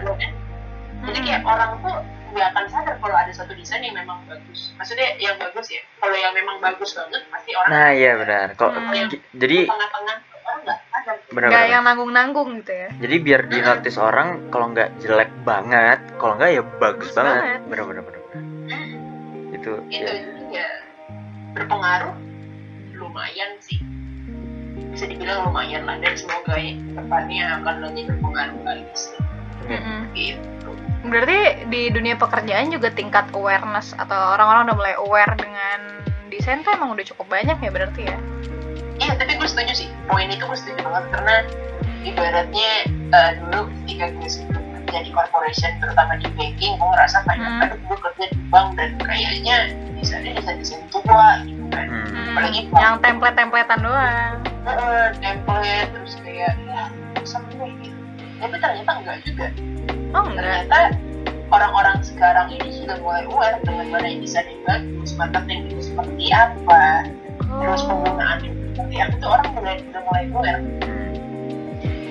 Jadi kayak orang tuh nggak akan sadar kalau ada satu desain yang memang bagus. Maksudnya yang bagus ya kalau yang memang bagus banget pasti orang nah iya benar. Kok Hmm. jadi tengah-tengah orang nggak sadar. Benar nggak benar. yang nanggung-nanggung gitu ya. Jadi biar di notice orang kalau nggak jelek banget kalau nggak ya bagus Bagus banget. banget. benar benar benar itu itu ya. ya berpengaruh lumayan sih. Bisa dibilang lumayan lah dan semoga ya depannya akan lebih berpengaruh lagi sih. Hmm. Mm-mm. gitu berarti di dunia pekerjaan juga tingkat awareness atau orang-orang udah mulai aware dengan desain tuh emang udah cukup banyak ya berarti ya? Iya tapi gue setuju sih. Poin itu gue setuju banget karena ibaratnya eh, dulu ketika gue kerja di corporation terutama di banking gue ngerasa kayak Hmm. aduh gue kerja di bank dan kayaknya desainnya desain desain tua gitu kan. Hmm. Hmm, Apalagi yang template-templatean doang. Heeh, template terus kayak ya sama gue gitu tapi ternyata enggak juga. Oh enggak. Ternyata orang-orang sekarang ini sudah mulai aware dengan mana yang desain yang bagus marketing itu seperti apa. Terus oh. penggunaan itu seperti apa itu orang mulai sudah mulai aware.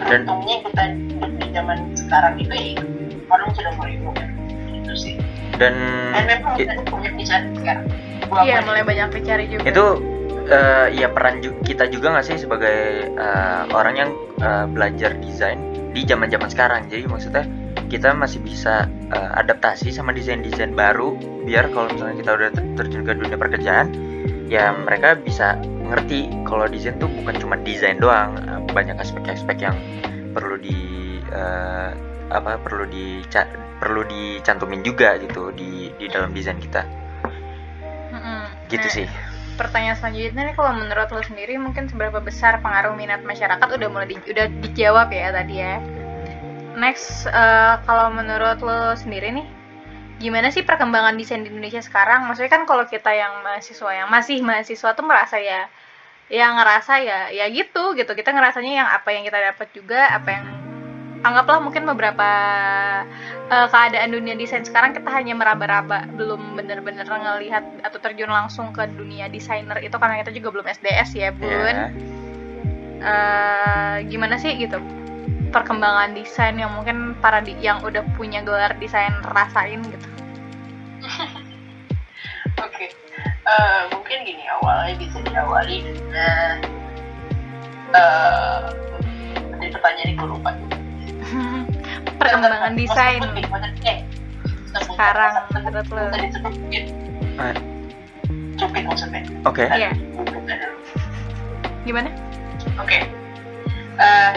Dan- beruntungnya kita hidup di zaman sekarang itu ya orang sudah mulai aware. Gitu sih. Dan dan memang kita banyak dicari sekarang. Gua iya mulai banyak dicari juga. Itu eh, ya peran ju- kita juga nggak sih sebagai eh, orang yang eh, belajar desain di zaman zaman sekarang. Jadi maksudnya kita masih bisa eh, adaptasi sama desain-desain baru biar kalau misalnya kita udah ter- terjun ke dunia pekerjaan ya mereka bisa ngerti kalau desain tuh bukan cuma desain doang. Banyak aspek-aspek yang perlu di eh, apa perlu di perlu dicantumin juga gitu di di dalam desain kita. Gitu Nah, sih pertanyaan selanjutnya nih kalau menurut lo sendiri mungkin seberapa besar pengaruh minat masyarakat? Udah mulai di- udah dijawab ya tadi ya. Next eh, kalau menurut lo sendiri nih gimana sih perkembangan desain di Indonesia sekarang? Maksudnya kan kalau kita yang mahasiswa yang masih mahasiswa tuh merasa ya yang ngerasa ya ya gitu gitu. Kita ngerasanya yang apa yang kita dapat juga apa yang anggaplah mungkin beberapa eh, keadaan dunia desain sekarang kita hanya meraba-raba belum bener-bener ngelihat atau terjun langsung ke dunia desainer itu karena kita juga belum SDS ya bun Ya. Eh, gimana sih gitu perkembangan desain yang mungkin para di- yang udah punya gelar desain rasain gitu Oke, Eh, mungkin gini awalnya bisa diawali dengan eh tadi pertanyaan gue lupa. Perkembangan desain. Eh, sekarang menurut lo. Oke. iya. Gimana? Oke. Eh,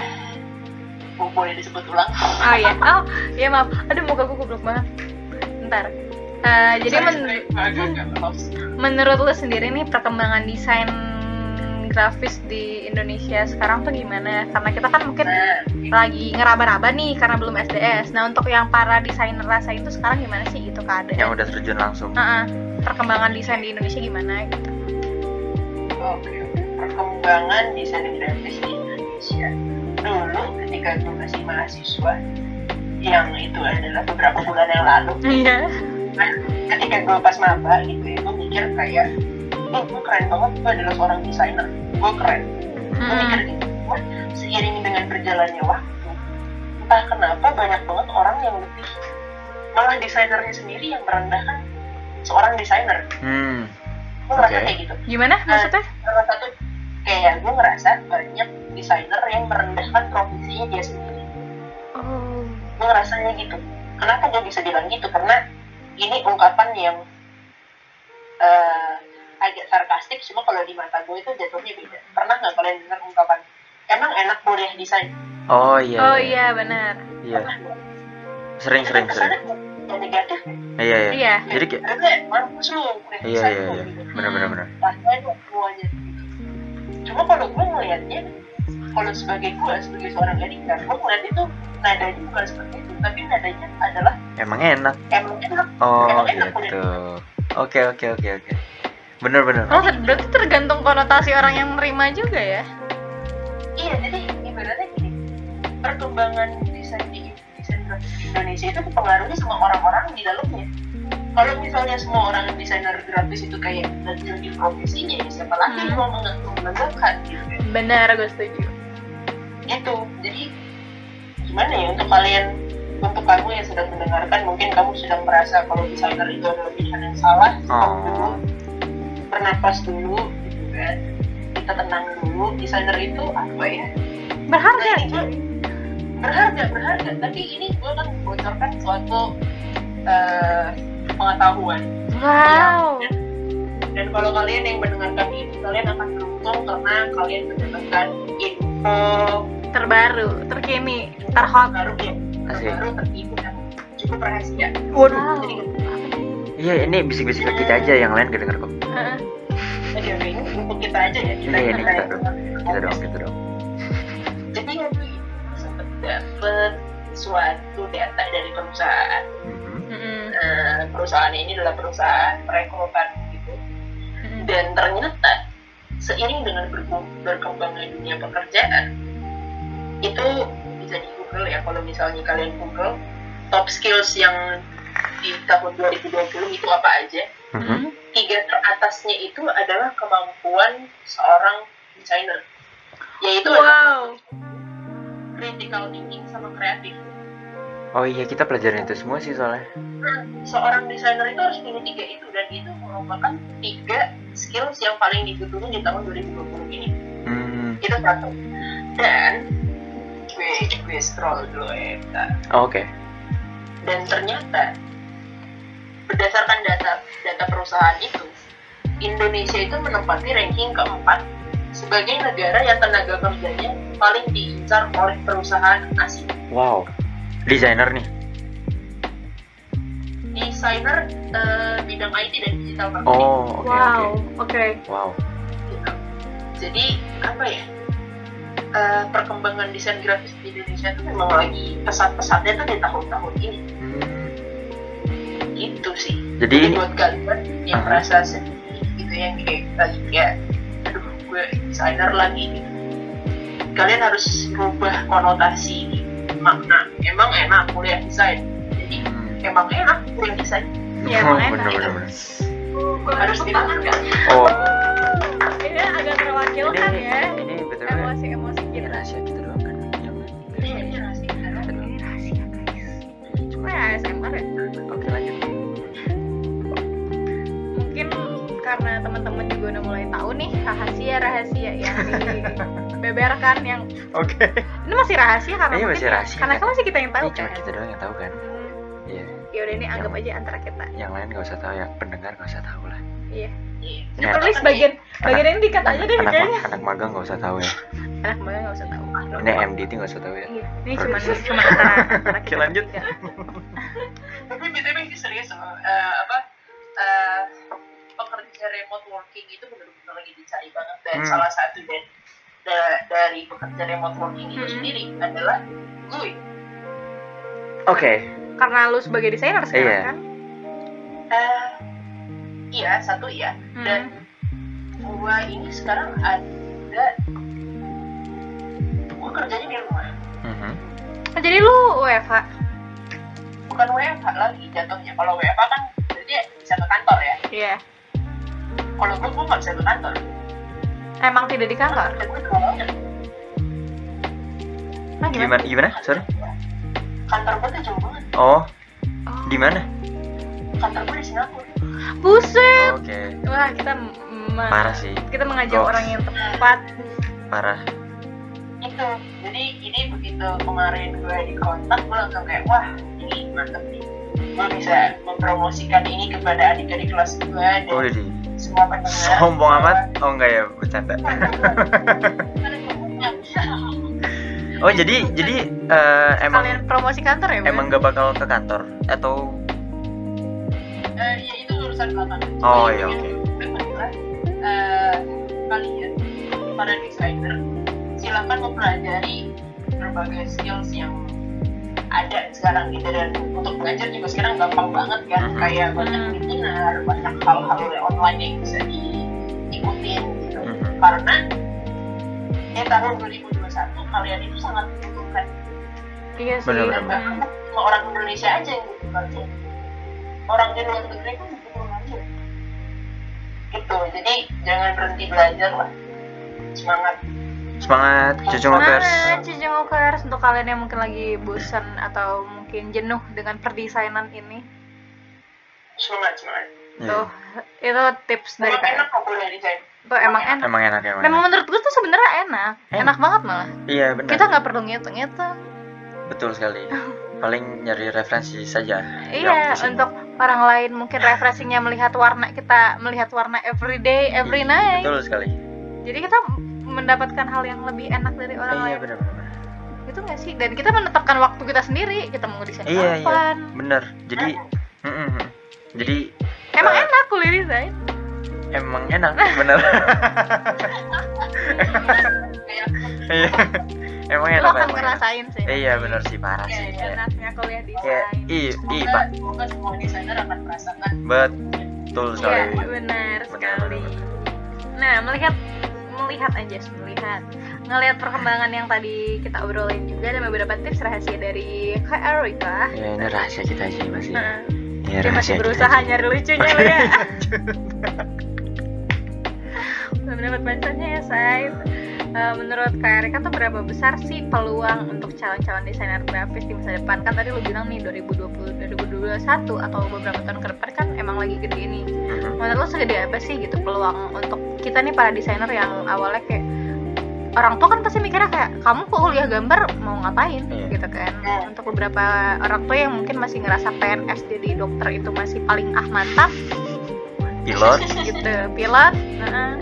bu- boleh disebut ulang? oh iya. Oh iya maaf. Aduh muka gue goblok banget. Ntar Eh, jadi men- menurut lo sendiri nih perkembangan desain grafis di Indonesia sekarang tuh gimana? Karena kita kan mungkin Nah, lagi ngeraba-raba nih karena belum SDS. Nah untuk yang para desainer rasain tuh sekarang gimana sih gitu keadaan? Yang udah terjun langsung. Heeh. perkembangan desain di Indonesia gimana gitu? Oke, oke. perkembangan desain grafis di Indonesia. Dulu ketika gue masih mahasiswa, yang itu adalah beberapa bulan yang lalu, Iya. Nah, ketika gue pas maba gitu ya, gue mikir kayak, oh gue keren banget, gue adalah seorang desainer, gue keren. Gue mikir gitu, Cuman seiring dengan berjalannya waktu, entah kenapa banyak banget orang yang lebih, malah desainernya sendiri yang merendahkan seorang desainer. Hmm. Gue ngerasa kayak gitu. Gimana maksudnya? salah satu kayak gue ngerasa banyak desainer yang merendahkan profesinya dia sendiri Oh. gue ngerasanya gitu kenapa dia bisa bilang gitu karena ini ungkapan yang eh, agak sarkastik cuma kalau di mata gue itu jatuhnya beda. Pernah nggak kalian dengar ungkapan emang enak kuliah desain? Oh iya oh iya. iya benar. Iya. Sering sering sering. negatif. Ya. iya iya. Iya. jadi kayak mampus lu iya desain iya iya. Benar benar benar. Gitu. cuma kalau gue ngelihatnya kalau sebagai gue sebagai seorang editor gue ngeliat itu nadanya bukan seperti itu tapi nadanya adalah emang enak. Emang enak. Oh Emang enak gitu. oke oke oke oke benar oh berarti tergantung konotasi orang yang nerima juga ya? Iya jadi ibaratnya gini. Perkembangan desain di desain grafis di Indonesia itu dipengaruhi sama orang-orang di dalamnya. Kalau misalnya semua orang desainer grafis itu kayak lebih profesinya ya siapa lagi Hmm. yang mau mengembangkan gitu kan? Benar gue setuju. Itu jadi gimana ya untuk kalian untuk kamu yang sedang mendengarkan mungkin kamu sedang merasa kalau desainer itu adalah pilihan yang salah Oh. dulu bernapas dulu gitu kan. Kita tenang dulu desainer itu apa ya? Berharga Nah, ini gue- berharga berharga. Tapi ini gue kan bocorkan suatu eh, pengetahuan. Wow. Dan, dan kalau kalian yang mendengarkan ini kalian akan beruntung karena kalian mendapatkan info terbaru terkini terhot. baru ya Asik. baru tertipu yang cukup rahasia. Waduh. Jadi iya ini bisik-bisik ke kita aja yang lain kedenger kok Heeh. jadi ini untuk kita aja ya kita Iya, ini kita, kita dong. kita dong kita dong jadi ya gue sempet dapet suatu data dari perusahaan Mhm. Mm-mm. Eh, perusahaan ini adalah perusahaan perekrutan gitu Mm-mm. dan ternyata seiring dengan berkembangnya dunia pekerjaan itu bisa di Google ya kalau misalnya kalian Google top skills yang di tahun 2020 itu apa aja. Mhm. tiga teratasnya itu adalah kemampuan seorang desainer. Yaitu wow. critical thinking sama kreatif oh iya kita pelajarin itu semua sih soalnya. Seorang desainer itu harus punya tiga itu dan itu merupakan tiga skills yang paling dibutuhkan di tahun 2020 ini. Hmm. itu satu. Dan gue gue scroll dulu ya oke. Dan ternyata berdasarkan data data perusahaan itu Indonesia itu menempati ranking keempat sebagai negara yang tenaga kerjanya paling diincar oleh perusahaan asing. Wow desainer nih. Desainer eh, bidang IT dan digital marketing. Oh oke wow oke. Oke wow. Gitu. jadi apa ya? Eh, perkembangan desain grafis di Indonesia itu memang lagi pesat-pesatnya tuh di tahun-tahun ini Gitu sih. Jadi Jadi ini buat kalian yang Aha. merasa sedih gitu yang kayak lagi kayak aduh gue desainer lagi gitu kalian harus rubah konotasi makna. Emang enak kuliah desain. Jadi Hmm. emang enak kuliah desain. Ya, emang enak. bener bener bener harus dilakukan oh. Ini agak terwakilkan ini ya? ini betul. Emosi-emosi ini kita rahasia kita doang kan? Iya, ini rahasia kita doang. ini rahasia guys. Cuma ya ASMR ya? Oke lanjut karena teman-teman juga udah mulai tahu nih rahasia-rahasia yang dibeberkan yang oke. Ini masih rahasia karena Iya, mungkin masih ya- rahasia, karena kan? masih kita yang tahu ini cuma kan. kita doang yang tahu kan. Iya. Ya udah ini anggap aja antara kita. yang lain nggak usah tahu ya pendengar nggak usah tahu lah. Iya. Iya. ini Ya, perlis bagian bagian ini dikat aja deh anak, kayaknya anak magang nggak usah tahu ya. Anak magang nggak usah tahu. Ini MDT nggak usah tahu ya. Iya, ini cuma cuma antara kita lanjut. tapi btw ini serius loh eh, apa eh, pekerja remote working itu benar-benar lagi dicari banget dan Hmm. salah satu dan da- dari pekerja remote working itu Hmm. sendiri adalah gue oke karena lu sebagai desainer sekarang Iya. kan Eh, iya satu ya Hmm. dan gua ini sekarang ada gua kerjanya di rumah Mhm. Oh, jadi lu WFH bukan WFH lagi jatuhnya kalau WFH kan berarti bisa ke kantor ya iya kalau gua gua nggak bisa ke kantor. Emang tidak di kantor? Nah gimana? Gimana gimana? Sorry? Kantor gua tuh jauh banget. Oh. Oh, di mana? Kantor gua di Singapura. Buset. Oke. Wah kita parah sih. kita mengajak Goks. orang yang tepat. Parah. Itu jadi ini begitu kemarin gue di kontak gue langsung kayak wah ini mantep nih. Gue bisa mempromosikan ini kepada adik-adik kelas gue dan oh sombong amat oh enggak ya bercanda oh jadi jadi eh, emang kalian promosi kantor ya Bun? emang gak bakal ke kantor atau Eh, ya itu urusan belakang Oh, iya, oke. eh, kalian para desainer silakan mempelajari berbagai skills yang ada sekarang gitu. Dan untuk belajar juga sekarang gampang banget kan. Mhm. kayak banyak Hmm. webinar banyak hal-hal online yang bisa diikutin gitu. Mhm. karena ya tahun 2021 kalian itu sangat membutuhkan iya sih. Bahkan cuma orang Indonesia aja yang butuh orang di luar negeri pun butuh aja gitu. Jadi jangan berhenti belajar lah. Semangat semangat cucu ngopers Semangat Cucu Ngokers untuk kalian yang mungkin lagi bosan atau mungkin jenuh dengan perdesainan ini. semangat semangat Iya. Tuh, itu tips dari emang kalian. enak kok kuliah desain Tuh emang enak. emang enak emang Memang menurut gue tuh sebenarnya enak. Enak. Enak banget malah. iya benar Kita nggak perlu ngitung-ngitung. betul sekali paling nyari referensi saja Iya, untuk orang lain mungkin referensinya melihat warna kita melihat warna every day, every night. betul sekali Jadi kita mendapatkan hal yang lebih enak dari orang iya lain. benar benar Itu nggak sih? Dan kita menetapkan waktu kita sendiri. Kita mau desain Iya, iya. kapan. benar jadi mm, mm, mm. jadi Emang Eh, enak kuliah desain. emang enak benar kayak iya emang Lo enak akan emang enak. ngerasain sih. iya benar sih parah Iya, sih iya. Enaknya kuliah desain. i i semoga pak semoga semua desainer akan merasakan betul sekali Iya, benar sekali. Nah, melihat melihat aja melihat ngelihat perkembangan yang tadi kita obrolin juga ada beberapa tips rahasia dari Kak Erika. ya ini rahasia kita aja masih Nah, ya, masih rahasia kita berusaha nyari lucunya lo ya. Belum dapat bacanya ya, Say. Eh, menurut Kak Erika tuh berapa besar sih peluang untuk calon-calon desainer grafis di masa depan? Kan tadi lu bilang nih 2020, 2021 atau beberapa tahun ke depan kan emang lagi gede nih. Mhm. menurut lo segede apa sih gitu peluang untuk kita nih para desainer yang awalnya kayak orang tua kan pasti mikirnya kayak kamu kok kuliah gambar mau ngapain Iya. gitu kan Hmm. untuk beberapa orang tua yang mungkin masih ngerasa PNS jadi dokter itu masih paling ah mantap pilot. Gitu pilot nah,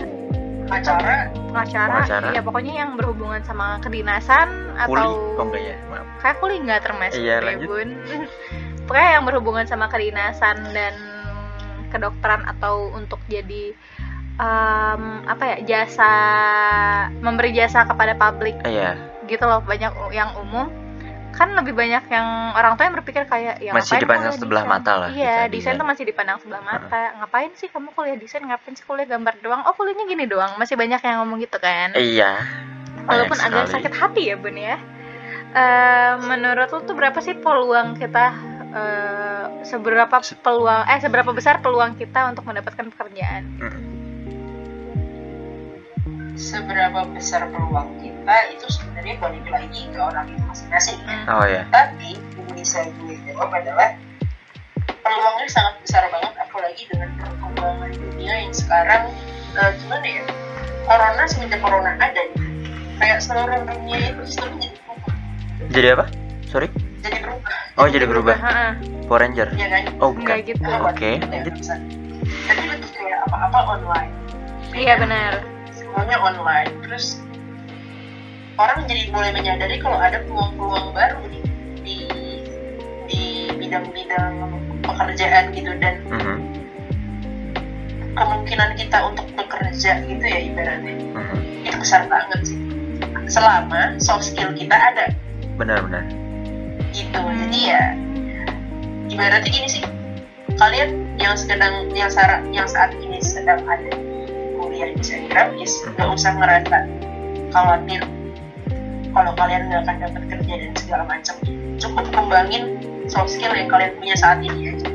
acara pengacara, Pengacara. ya pokoknya yang berhubungan sama kedinasan kuli atau oh enggak ya maaf. Kayak kuli nggak termasuk Iya, deh, lanjut. bun pokoknya yang berhubungan sama kedinasan dan kedokteran atau untuk jadi em, apa ya jasa memberi jasa kepada publik. Iya. Gitu loh banyak yang umum kan lebih banyak yang orang tua yang berpikir kayak ya Masih dipandang sebelah desain? mata lah iya desain tuh masih dipandang sebelah mata. Ngapain sih kamu kuliah desain? Ngapain sih kuliah gambar doang? Oh kuliahnya gini doang. Masih banyak yang ngomong gitu kan. Iya. Walaupun agak sekali. sakit hati ya bun ya. Eh, menurut lo tuh berapa sih peluang kita eh, seberapa peluang eh seberapa besar peluang kita untuk mendapatkan pekerjaan? Seberapa besar peluang kita itu sebenarnya balik lagi ke orang itu masing-masing. Ya. Hmm. oh ya tapi yang bisa gue jawab adalah peluangnya sangat besar banget apalagi dengan perkembangan dunia yang sekarang eh, gimana ya corona semenjak corona ada nih. Kayak seluruh dunia itu sistemnya jadi berubah. Jadi apa? Sorry? Jadi berubah. Oh jadi berubah. Heeh, Power Ranger? Ya kan? Oh bukan. Gitu. Oke, Ya, lanjut. bisa. jadi lebih kayak apa-apa online. Iya benar. Semuanya online. Terus orang jadi mulai menyadari kalau ada peluang-peluang baru di di, di bidang-bidang pekerjaan gitu dan Mhm, kemungkinan kita untuk bekerja gitu ya ibaratnya. Mhm. itu besar banget sih. Selama soft skill kita ada. Benar-benar gitu. Jadi ya ibaratnya gini sih. Kalian yang sedang yang saat yang saat ini sedang ada di kuliah desain grafis nggak usah ngerasa khawatir kalau kalian nggak akan dapat kerja dan segala macam. Cukup kembangin soft skill yang kalian punya saat ini aja.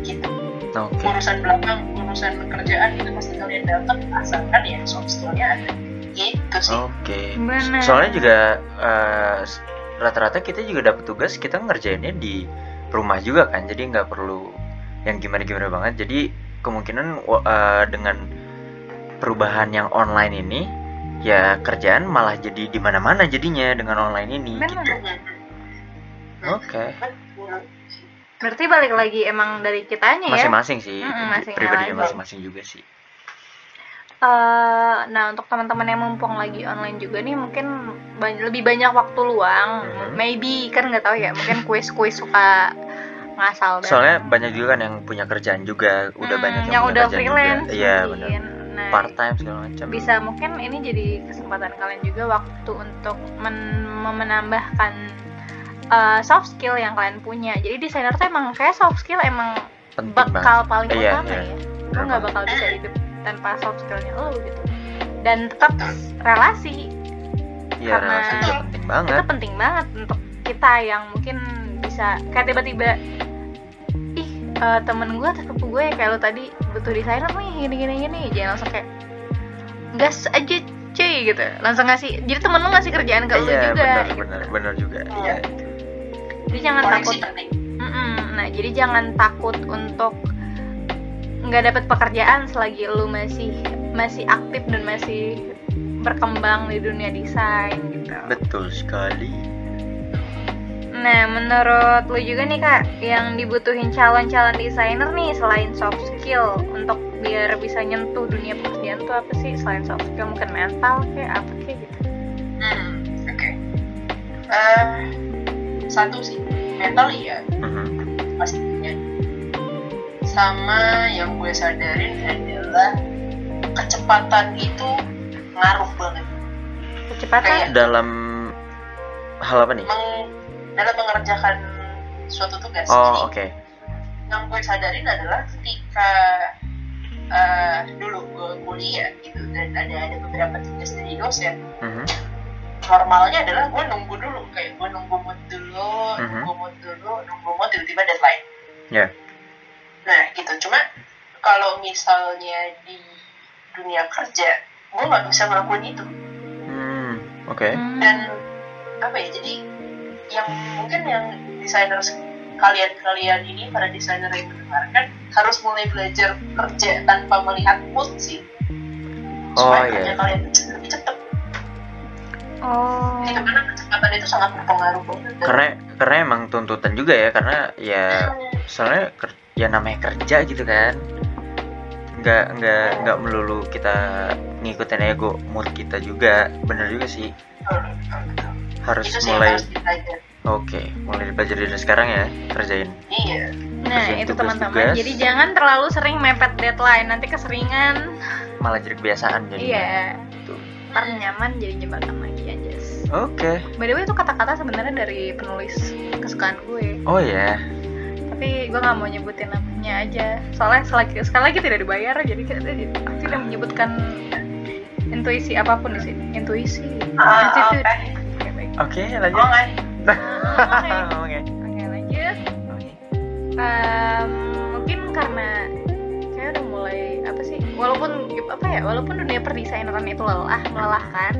Gitu. Oke. Urusan belakang urusan kerjaan itu pasti kalian dapat asalkan ya soft skillnya ada. Gitu sih. Oke. Benar. Soalnya juga s- rata-rata kita juga dapat tugas kita ngerjainnya di rumah juga kan jadi nggak perlu yang gimana-gimana banget. Jadi kemungkinan eh, dengan perubahan yang online ini ya kerjaan malah jadi di mana-mana jadinya dengan online ini Benar. gitu. oke. Menurut berarti balik lagi emang dari kitanya ya? Masing-masing sih Mm-mm, masing-masing pribadinya masing-masing juga sih. Eh, nah untuk teman-teman yang mumpung lagi online juga nih mungkin banyak, lebih banyak waktu luang. Mhm. maybe kan nggak tahu ya mungkin kuis-kuis suka ngasal dan soalnya banyak juga kan yang punya kerjaan juga udah Hmm, banyak yang punya udah kerjaan freelance juga iya benar nah part time segala macam. Bisa mungkin ini jadi kesempatan kalian juga waktu untuk men- menambahkan uh, soft skill yang kalian punya. Jadi desainer tuh emang kayak soft skill emang penting banget. bakal paling Iya, utama iya. ya. lo Benar nggak banget. bakal bisa hidup tanpa soft skillnya lo gitu. Dan tetap relasi. Iya karena- relasi juga penting banget. itu penting banget untuk kita yang mungkin bisa kayak tiba-tiba eh, temen gue atau sepupu gue kayak lo tadi butuh desainer nih gini gini gini. Jangan langsung kayak gas aja cuy gitu. Langsung ngasih jadi temen lo ngasih kerjaan ke lo iya juga benar gitu. benar benar juga. Iya. iya jadi jangan takut. koneksi penting. Mm-mm. nah jadi jangan takut untuk nggak dapat pekerjaan selagi lu masih masih aktif dan masih berkembang di dunia desain gitu. Betul sekali Nah, menurut lu juga nih kak, yang dibutuhin calon-calon desainer nih selain soft skill untuk biar bisa nyentuh dunia pekerjaan tuh apa sih selain soft skill mungkin mental kayak apa kayak gitu? hmm, oke Eh, satu sih mental iya Mhm. pastinya sama yang gue sadarin adalah kecepatan itu ngaruh banget Kecepatan? Kayak- dalam hal apa nih Meng- dalam mengerjakan suatu tugas oh oke yang gue sadarin adalah ketika eh, dulu gue kuliah gitu dan ada ada beberapa tugas dari dosen Mhm. normalnya adalah gue nunggu dulu kayak gue nunggu mood dulu Mhm. nunggu mood dulu nunggu mood tiba-tiba deadline Ya. nah gitu cuma kalau misalnya di dunia kerja gue nggak bisa ngelakuin itu Hmm, oke Hmm. dan apa ya jadi yang mungkin yang desainer kalian-kalian ini para desainer yang mendengarkan harus mulai belajar kerja tanpa melihat mood sih Oh, supaya iya. kerja kalian bisa lebih cepat Oh. itu karena kecepatan itu sangat berpengaruh banget karena karena emang tuntutan juga ya karena ya Hmm, soalnya ker- ya namanya kerja gitu kan nggak nggak nggak melulu kita ngikutin ego mood kita juga bener juga sih betul, betul. Harus itu sih mulai harus belajar oke mulai dipelajari dari sekarang ya kerjain iya Nah, Kerjain itu teman-teman. Jadi jangan terlalu sering mepet deadline, nanti keseringan. malah jadi kebiasaan jadi Iya. Tuh. Ntar nyaman jadi jebakan lagi aja. oke By the way itu kata-kata sebenarnya dari penulis kesukaan gue. oh ya tapi gue nggak mau nyebutin namanya aja soalnya selagi sekali lagi tidak dibayar jadi kita tidak menyebutkan intuisi apa pun di sini intuisi Ah, attitude oke. Oke, baik. oke oh lanjut. Oke. Oke oke. Lanjut mungkin karena saya udah mulai apa sih walaupun apa ya walaupun dunia perdesaineran itu lelah melelahkan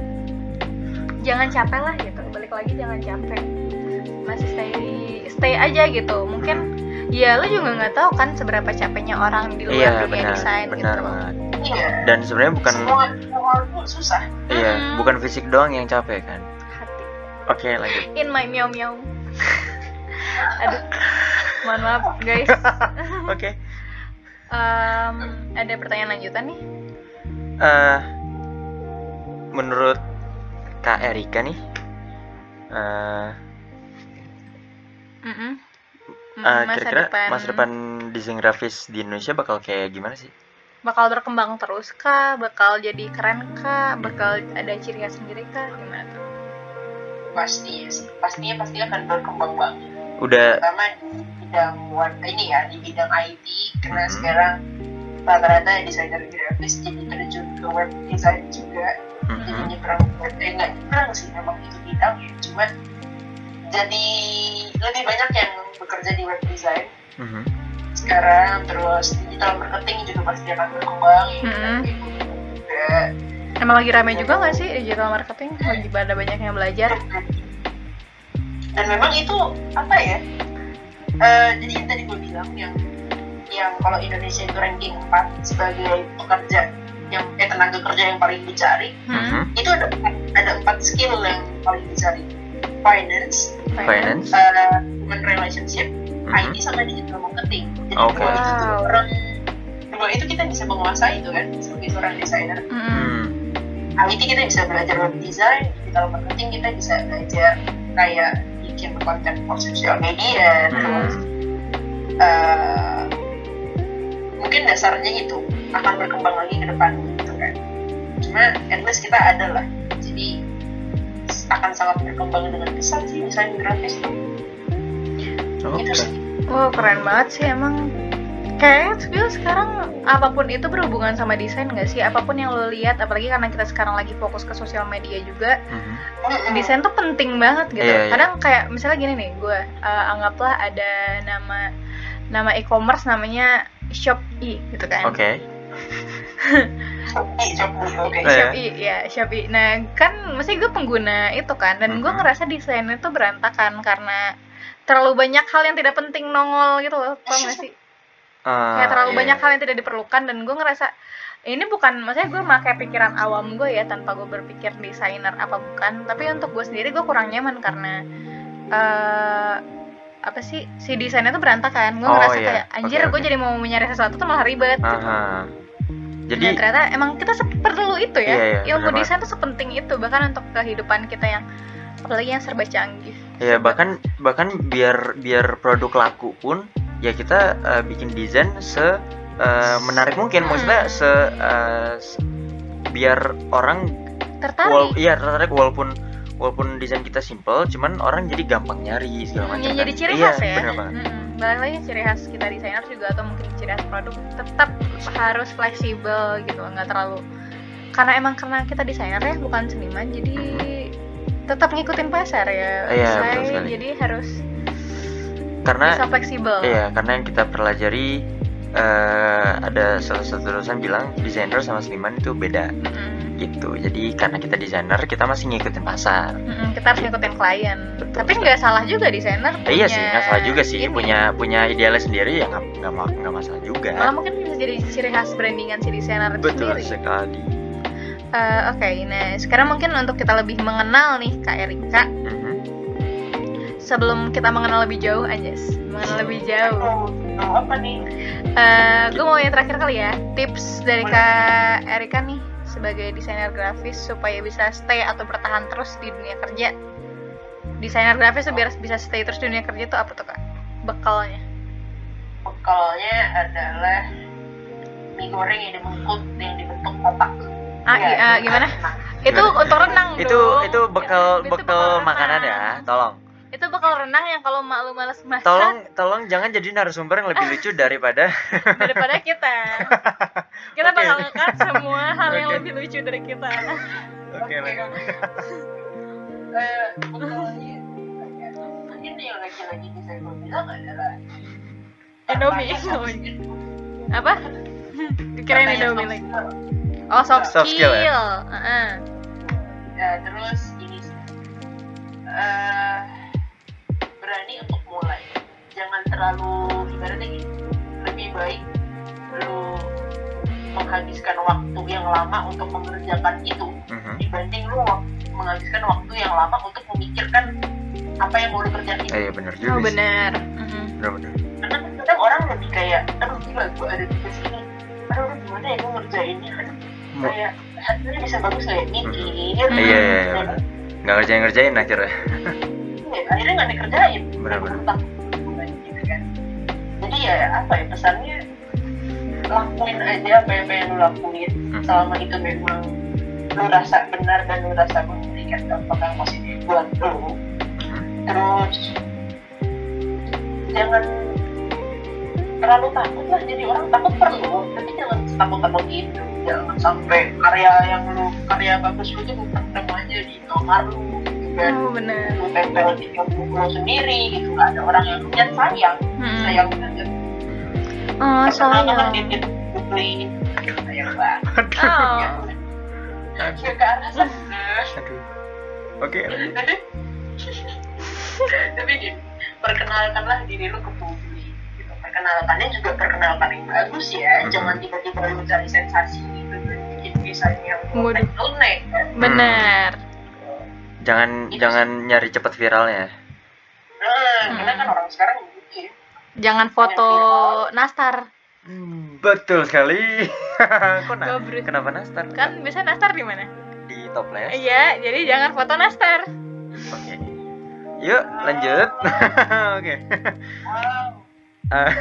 jangan capek lah gitu. Balik lagi jangan capek. Masih stay stay aja gitu. Mungkin ya lo juga nggak tahu kan seberapa capeknya orang di luar iya dunia benar desain benar gitu banget. Iya. Dan sebenarnya bukan semua semua susah. Iya Hmm. bukan fisik doang yang capek kan oke lanjut. In my meow meow. Aduh mohon maaf guys. Oke. Em, ada pertanyaan lanjutan nih? Eh menurut Kak Erika nih eh Mm-mm. Mm, eh, masa kira-kira depan. masa depan desain grafis di Indonesia bakal kayak gimana sih? bakal berkembang terus kah? Bakal jadi keren kah? Bakal ada ciri khas sendiri kah? Gimana tuh pasti ya sih pastinya pasti akan berkembang banget. Udah terutama di bidang war- ini ya di bidang IT karena Mhm. sekarang rata-rata desainer grafis jadi terjun ke web design juga. Jadi mhm, nyebrang web eh nggak nyebrang sih memang itu bidang ya cuman jadi lebih banyak yang bekerja di web design. Mhm. sekarang terus digital marketing juga pasti akan berkembang ya. Gitu juga emang lagi rame juga nggak sih digital marketing lagi pada banyak yang belajar dan memang itu apa ya eh, jadi yang tadi gue bilang yang yang kalau Indonesia itu ranking 4 sebagai pekerja yang eh tenaga kerja yang paling dicari hmm? Mhm. itu ada ada empat skill yang paling dicari finance finance uh, human relationship, Mhm. IT sama digital marketing. Jadi Oke. dua itu tuh orang dua itu kita bisa menguasai itu kan sebagai seorang desainer. Mm-mm. Hmm. IT kita bisa belajar web design, digital marketing kita bisa belajar kayak bikin konten for social media, Hmm. terus uh, mungkin dasarnya itu akan berkembang lagi ke depan gitu kan. Cuma at least kita ada lah, jadi akan sangat berkembang dengan pesat sih desain grafis tuh. Oke. Itu sih. Wow keren banget sih emang Kayaknya skill sekarang apa pun itu berhubungan sama desain nggak sih? Apa pun yang lo lihat, apalagi karena kita sekarang lagi fokus ke sosial media juga, Mhm. Mm-mm. desain tuh penting banget gitu. Iya, iya. Kadang kayak misalnya gini nih, gue uh, anggaplah ada nama nama e-commerce namanya Shopee gitu kan. Oke. Shopee, Shopee, oke. Eh, Shopee ya Shopee. Nah kan mesti gue pengguna itu kan, dan gue Mhm. ngerasa desainnya tuh berantakan karena terlalu banyak hal yang tidak penting nongol gitu loh, gak sih? Ah, kayak terlalu iya. banyak hal yang tidak diperlukan dan gue ngerasa ini bukan maksudnya gue pakai pikiran awam gue ya tanpa gue berpikir desainer apa bukan tapi untuk gue sendiri gue kurang nyaman karena eh apa sih si desainnya tuh berantakan gue Oh, ngerasa iya. kayak anjir Oke, gue oke. jadi mau mencari sesuatu tuh malah ribet gitu. Jadi Dan ternyata emang kita perlu itu ya Iya, iya, ilmu bener desain tuh sepenting itu bahkan untuk kehidupan kita yang apalagi yang serba canggih ya bahkan bahkan biar biar produk laku pun ya kita eh, bikin desain se eh, menarik mungkin maksudnya Hmm. se, eh, se- biar orang tertarik wal iya tertarik walaupun walaupun desain kita simple cuman orang jadi gampang nyari segala macam yang kan. jadi ciri iya, khas ya bener banget Mm-mm. balik lagi ciri khas kita desainer juga atau mungkin ciri khas produk tetap harus fleksibel gitu nggak terlalu karena emang karena kita desainer ya bukan seniman jadi tetap ngikutin pasar ya Iya, Saya jadi harus karena bisa fleksibel. iya karena yang kita pelajari eh, ada salah satu dosen bilang desainer sama seniman itu beda. Mm-mm. gitu. Jadi karena kita desainer kita masih ngikutin pasar. Mm-mm, kita harus ngikutin klien. Betul tapi nggak salah juga desainer Eh, iya punya sih nggak salah juga sih. ini. punya punya idealnya sendiri ya nggak nggak ma- nggak masalah juga. Malah mungkin bisa jadi ciri khas brandingan si desainer itu betul sendiri. sekali. Eh, oke nah sekarang mungkin untuk kita lebih mengenal nih kak Erika. Mhm. Sebelum kita mengenal lebih jauh Anjas mengenal lebih jauh. Oh, apa nih? gue mau yang terakhir kali ya. Tips dari kak Erika nih sebagai desainer grafis supaya bisa stay atau bertahan terus di dunia kerja. Desainer grafis tuh biar bisa stay terus di dunia kerja tuh apa tuh kak? Bekalnya. Bekalnya adalah mie goreng yang dibentuk yang dibentuk kotak. ah, Ya, ah, gimana? Nah, itu untuk renang itu dong. itu bekal Itu bekal renang. makanan ya tolong itu bekal renang yang kalau mak lu malas masak. Tolong tolong jangan jadi narasumber yang lebih lucu daripada daripada kita. Kita Oke. bakal ngekat semua hal yang Oke. lebih lucu dari kita. Oke eh, bekalnya mungkin yang lagi-lagi bisa gue bilang adalah Indomie, apa kirain Indomie soft lagi. oh soft, Soft skill skill, ya? Heeh. Ya, terus ini sih. Berani untuk mulai. Jangan terlalu ibaratnya gini lebih baik lu menghabiskan waktu yang lama untuk mengerjakan itu Mhm. dibanding lu menghabiskan waktu yang lama untuk memikirkan apa yang mau lu kerjain. Eh, iya benar juga oh benar. Mhm. benar benar. Karena kan kadang orang lebih kayak aduh gila gue ada di sini. Aduh gimana ya gue ngerjainnya? Aduh kayak hasilnya bisa bagus kayak mikir Iya, iya, iya, benar. nggak ngerjain ngerjain akhirnya ya, akhirnya nggak dikerjain. Benar-benar. Gitu kan jadi ya apa ya pesannya lakuin aja apa yang pengen lu lakuin. Mhm. selama itu memang lu rasa benar dan lu rasa memberikan dampak yang positif buat lu terus jangan terlalu takut lah jadi orang takut perlu tapi jangan takut takut gitu. Jangan sampai karya yang lu karya bagus lu tuh lu pendem aja di kamar lu kan oh tempel di buku lu sendiri gitu. Nggak ada orang yang lihat sayang. Mhm. sayang aja oh Karena kan sayang dia beli sayang banget. Oh. Ya ke arah sana. Aduh. Oke tapi perkenalkanlah diri lu ke publik gitu. perkenalkannya juga perkenalkan yang bagus ya. Mhm. jangan tiba-tiba lu cari sensasi gitu. Dan bikin desain yang Waduh. unek kan benar jangan Itu jangan nyari cepet viralnya kita kan orang sekarang gitu ya. Jangan foto nastar. Hmm, betul sekali. Kok na- kenapa nastar? Kan biasa nastar di mana? di toples. Iya, jadi jangan foto nastar. Oke. Yuk, lanjut. Oke. Wow. Eh,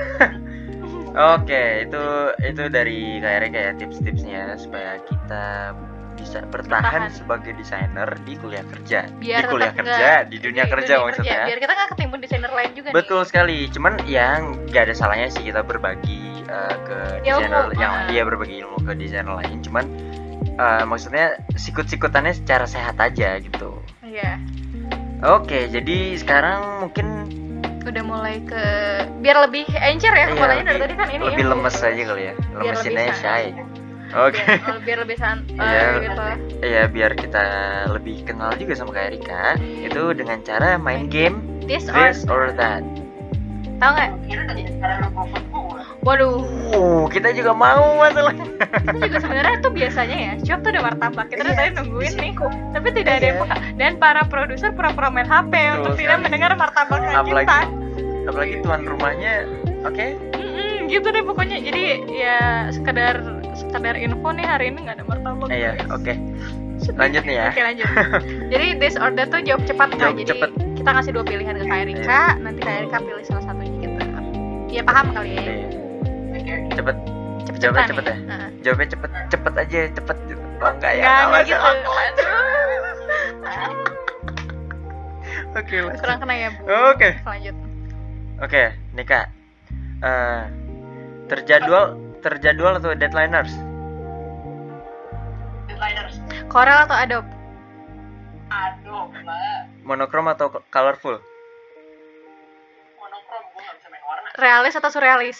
Oke, itu itu dari KRK ya tips-tipsnya supaya kita bisa bertahan, Bertahan. sebagai desainer di kuliah kerja. Biar di kuliah kerja, di dunia kerja maksudnya. Biar kita nggak ketimbun desainer lain juga Betul sekali. Cuman yang nggak ada salahnya sih kita berbagi eh, ke Ilmu, desainer yang ah. dia berbagi ilmu ke desainer lain. Cuman eh, maksudnya sikut-sikutannya secara sehat aja gitu. nih. Iya. Oke, jadi sekarang mungkin Udah mulai ke biar lebih encer ya Iya, kepalanya dari lebih- tadi kan ini lebih ya. lemes aja kali ya. Lemesinnya lebih shy. Oke. Biar, oh, biar lebih santai Iya. gitu. Iya, biar kita lebih kenal juga sama Kak Erika. Itu dengan cara main game This or this or that. tahu nggak? Waduh, Uh, kita juga mau masalahnya. itu juga sebenarnya tuh biasanya ya. Cuap tuh ada martabak. Kita Iya, tadi nungguin nih, tapi tidak ada yang Iya. buka. Dan para produser pura-pura main HP untuk Betul tidak sekali. mendengar martabak Apalagi kita. apalagi tuan rumahnya oke. Mm-mm, gitu deh pokoknya. Jadi ya sekedar sekedar info nih hari ini nggak ada martabak. Iya, oke. Sedih. Lanjut nih ya. Oke lanjut. Jadi this or that tuh jawab cepat. Jawab Jadi cepet. kita ngasih dua pilihan ke Kak Erika, nanti Kak Erika pilih salah satunya gitu. Iya paham kali ya. Iya. Cepet, Cepet jawabnya cepet ya. Heeh. jawabnya cepet, cepet aja, cepet gitu. Oh enggak ya? Nggak, nggak Awas, gitu. Oke, lanjut. Kurang kena ya bu. Oke. Lanjut. Oke, nih kak. Eh, terjadwal, terjadwal atau deadliners? Deadliners. Corel atau Adobe? Aduh, mbak. Monokrom atau colorful? Monokrom, gua nggak bisa main warna. Realis atau surrealis?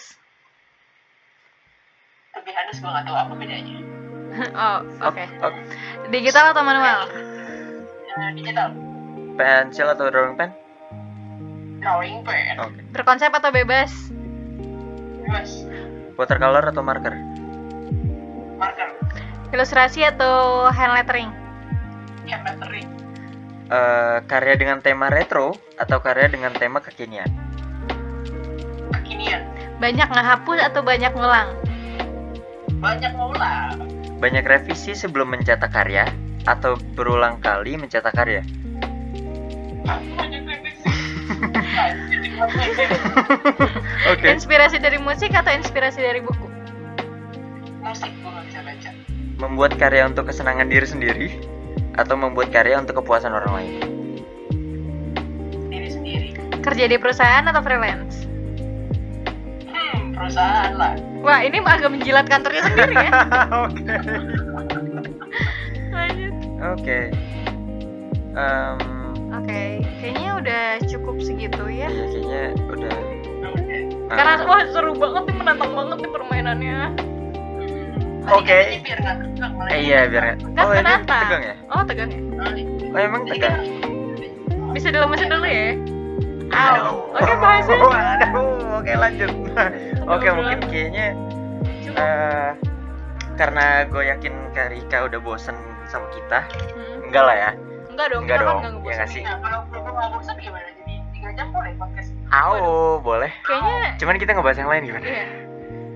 Lebih halus gua nggak tahu apa bedanya. oh, oke. Ok, ok. Digital atau manual? Eh, digital. Pensil atau drawing pen? Drawing pen. Oke. Berkonsep atau bebas? Bebas. Watercolor atau marker? Marker. Ilustrasi atau hand lettering? Hand lettering. Eh, karya dengan tema retro atau karya dengan tema kekinian? Kekinian. Banyak ngehapus atau banyak ngulang? Banyak ngulang. Banyak revisi sebelum mencetak karya atau berulang kali mencetak karya? Banyak revisi. Oke. Inspirasi dari musik atau inspirasi dari buku? Musik gua nggak bisa baca. Membuat karya untuk kesenangan diri sendiri atau membuat karya untuk kepuasan orang lain? Diri sendiri. Kerja di perusahaan atau freelance? Hmm, perusahaan lah. Wah, ini agak menjilat kantornya sendiri ya. Oke. Lanjut. Oke. Em, Oke, kayaknya udah cukup segitu ya. iya kayaknya udah. Oke. ah, Karena wah seru banget nih menantang banget nih permainannya. Oke. Biar tegang malah. eh, iya biar. Kan Oh ini menantang. tegang ya? Oh tegang ya. Oh emang tegang. Bisa dilemesin dulu ya. Au. Oke bahasnya. Aduh, oke lanjut. Oke Aduh, mungkin kayaknya eh karena gue yakin Kak Rika udah bosen sama kita. Hmm. Enggak lah ya. Enggak dong, Enggak kan dong, ya sih? Nah, kalau kalau nggak bosan gimana? Jadi tiga jam boleh podcast. Au, boleh. Kayaknya Cuman kita ngebahas yang lain gimana? iya.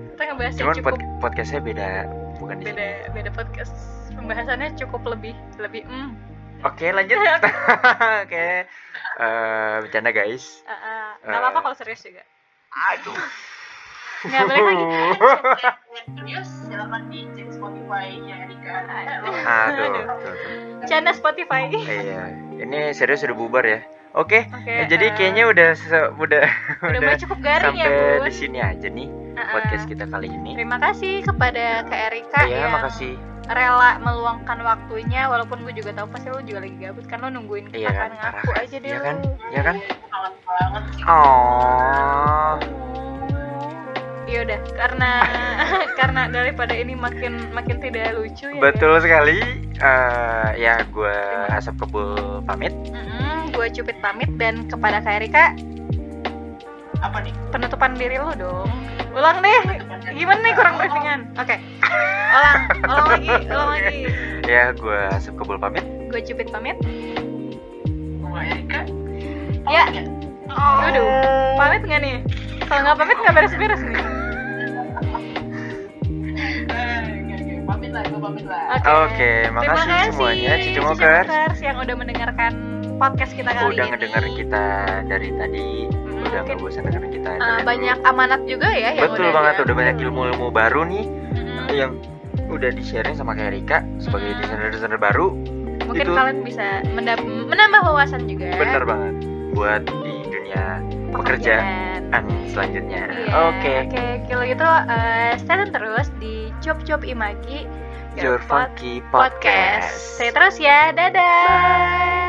Kita ngebahas yang Cuman cukup pod- podcastnya beda, bukan di sini. beda beda podcast. Pembahasannya cukup lebih lebih mm. Oke lanjut. Oke. Eh, bercanda guys. Ah, ah. nggak Eh. apa-apa kalau serius juga. Aduh. Nggak balik lagi. Yang serius silakan dicek Spotify-nya Erika. Aduh. Canda Spotify. Iya. Ini serius udah bubar ya. Oke. Oke. eh, jadi eh, kayaknya udah se- udah udah mulai cukup garing ya, sampai Bun. di sini aja nih Ah, ah. podcast kita kali ini. Terima kasih kepada Kak Erika Iya, yang makasih. rela meluangkan waktunya walaupun gue juga tahu pasti lo juga lagi gabut kan lo nungguin kita Iya kan, ngaku aja deh Iya kan? Iya kan? Oh. Iya udah karena karena daripada ini makin makin tidak lucu ya. Betul sekali. Eh, ya gue asap kebul pamit. gue cupit pamit dan kepada Kak Erika Apa nih? penutupan diri lo dong. Ulang deh. Gimana nih kurang briefingan? Oke. Ulang, ulang lagi, ulang lagi. Ya gue asap kebul pamit. Gue cupit pamit. Gua Erika. Ya. Waduh, pamit nggak nih? Kalau nggak pamit nggak beres-beres nih. Oke, oke. Pamit lah, gue pamit lah. Oke. Oke, makasih Terima kasih semuanya, Cici Mokers. Yang udah mendengarkan podcast kita kali udah ini. ngedengerin kita dari tadi Mm, udah nggak bosan dengerin kita uh, banyak dulu. amanat juga ya yang betul udah banget diambil. udah banyak ilmu-ilmu baru nih Mm-mm. yang udah di sharing sama kayak Rika sebagai Mm. desainer-desainer baru Mungkin itu- kalian bisa menambah wawasan juga. bener banget buat di dunia pekerjaan selanjutnya Iya, oke Oke, kalau gitu uh, stay tune terus di Cop Cop Imagi Your Funky Podcast. Podcast Stay terus ya. Dadah. Bye.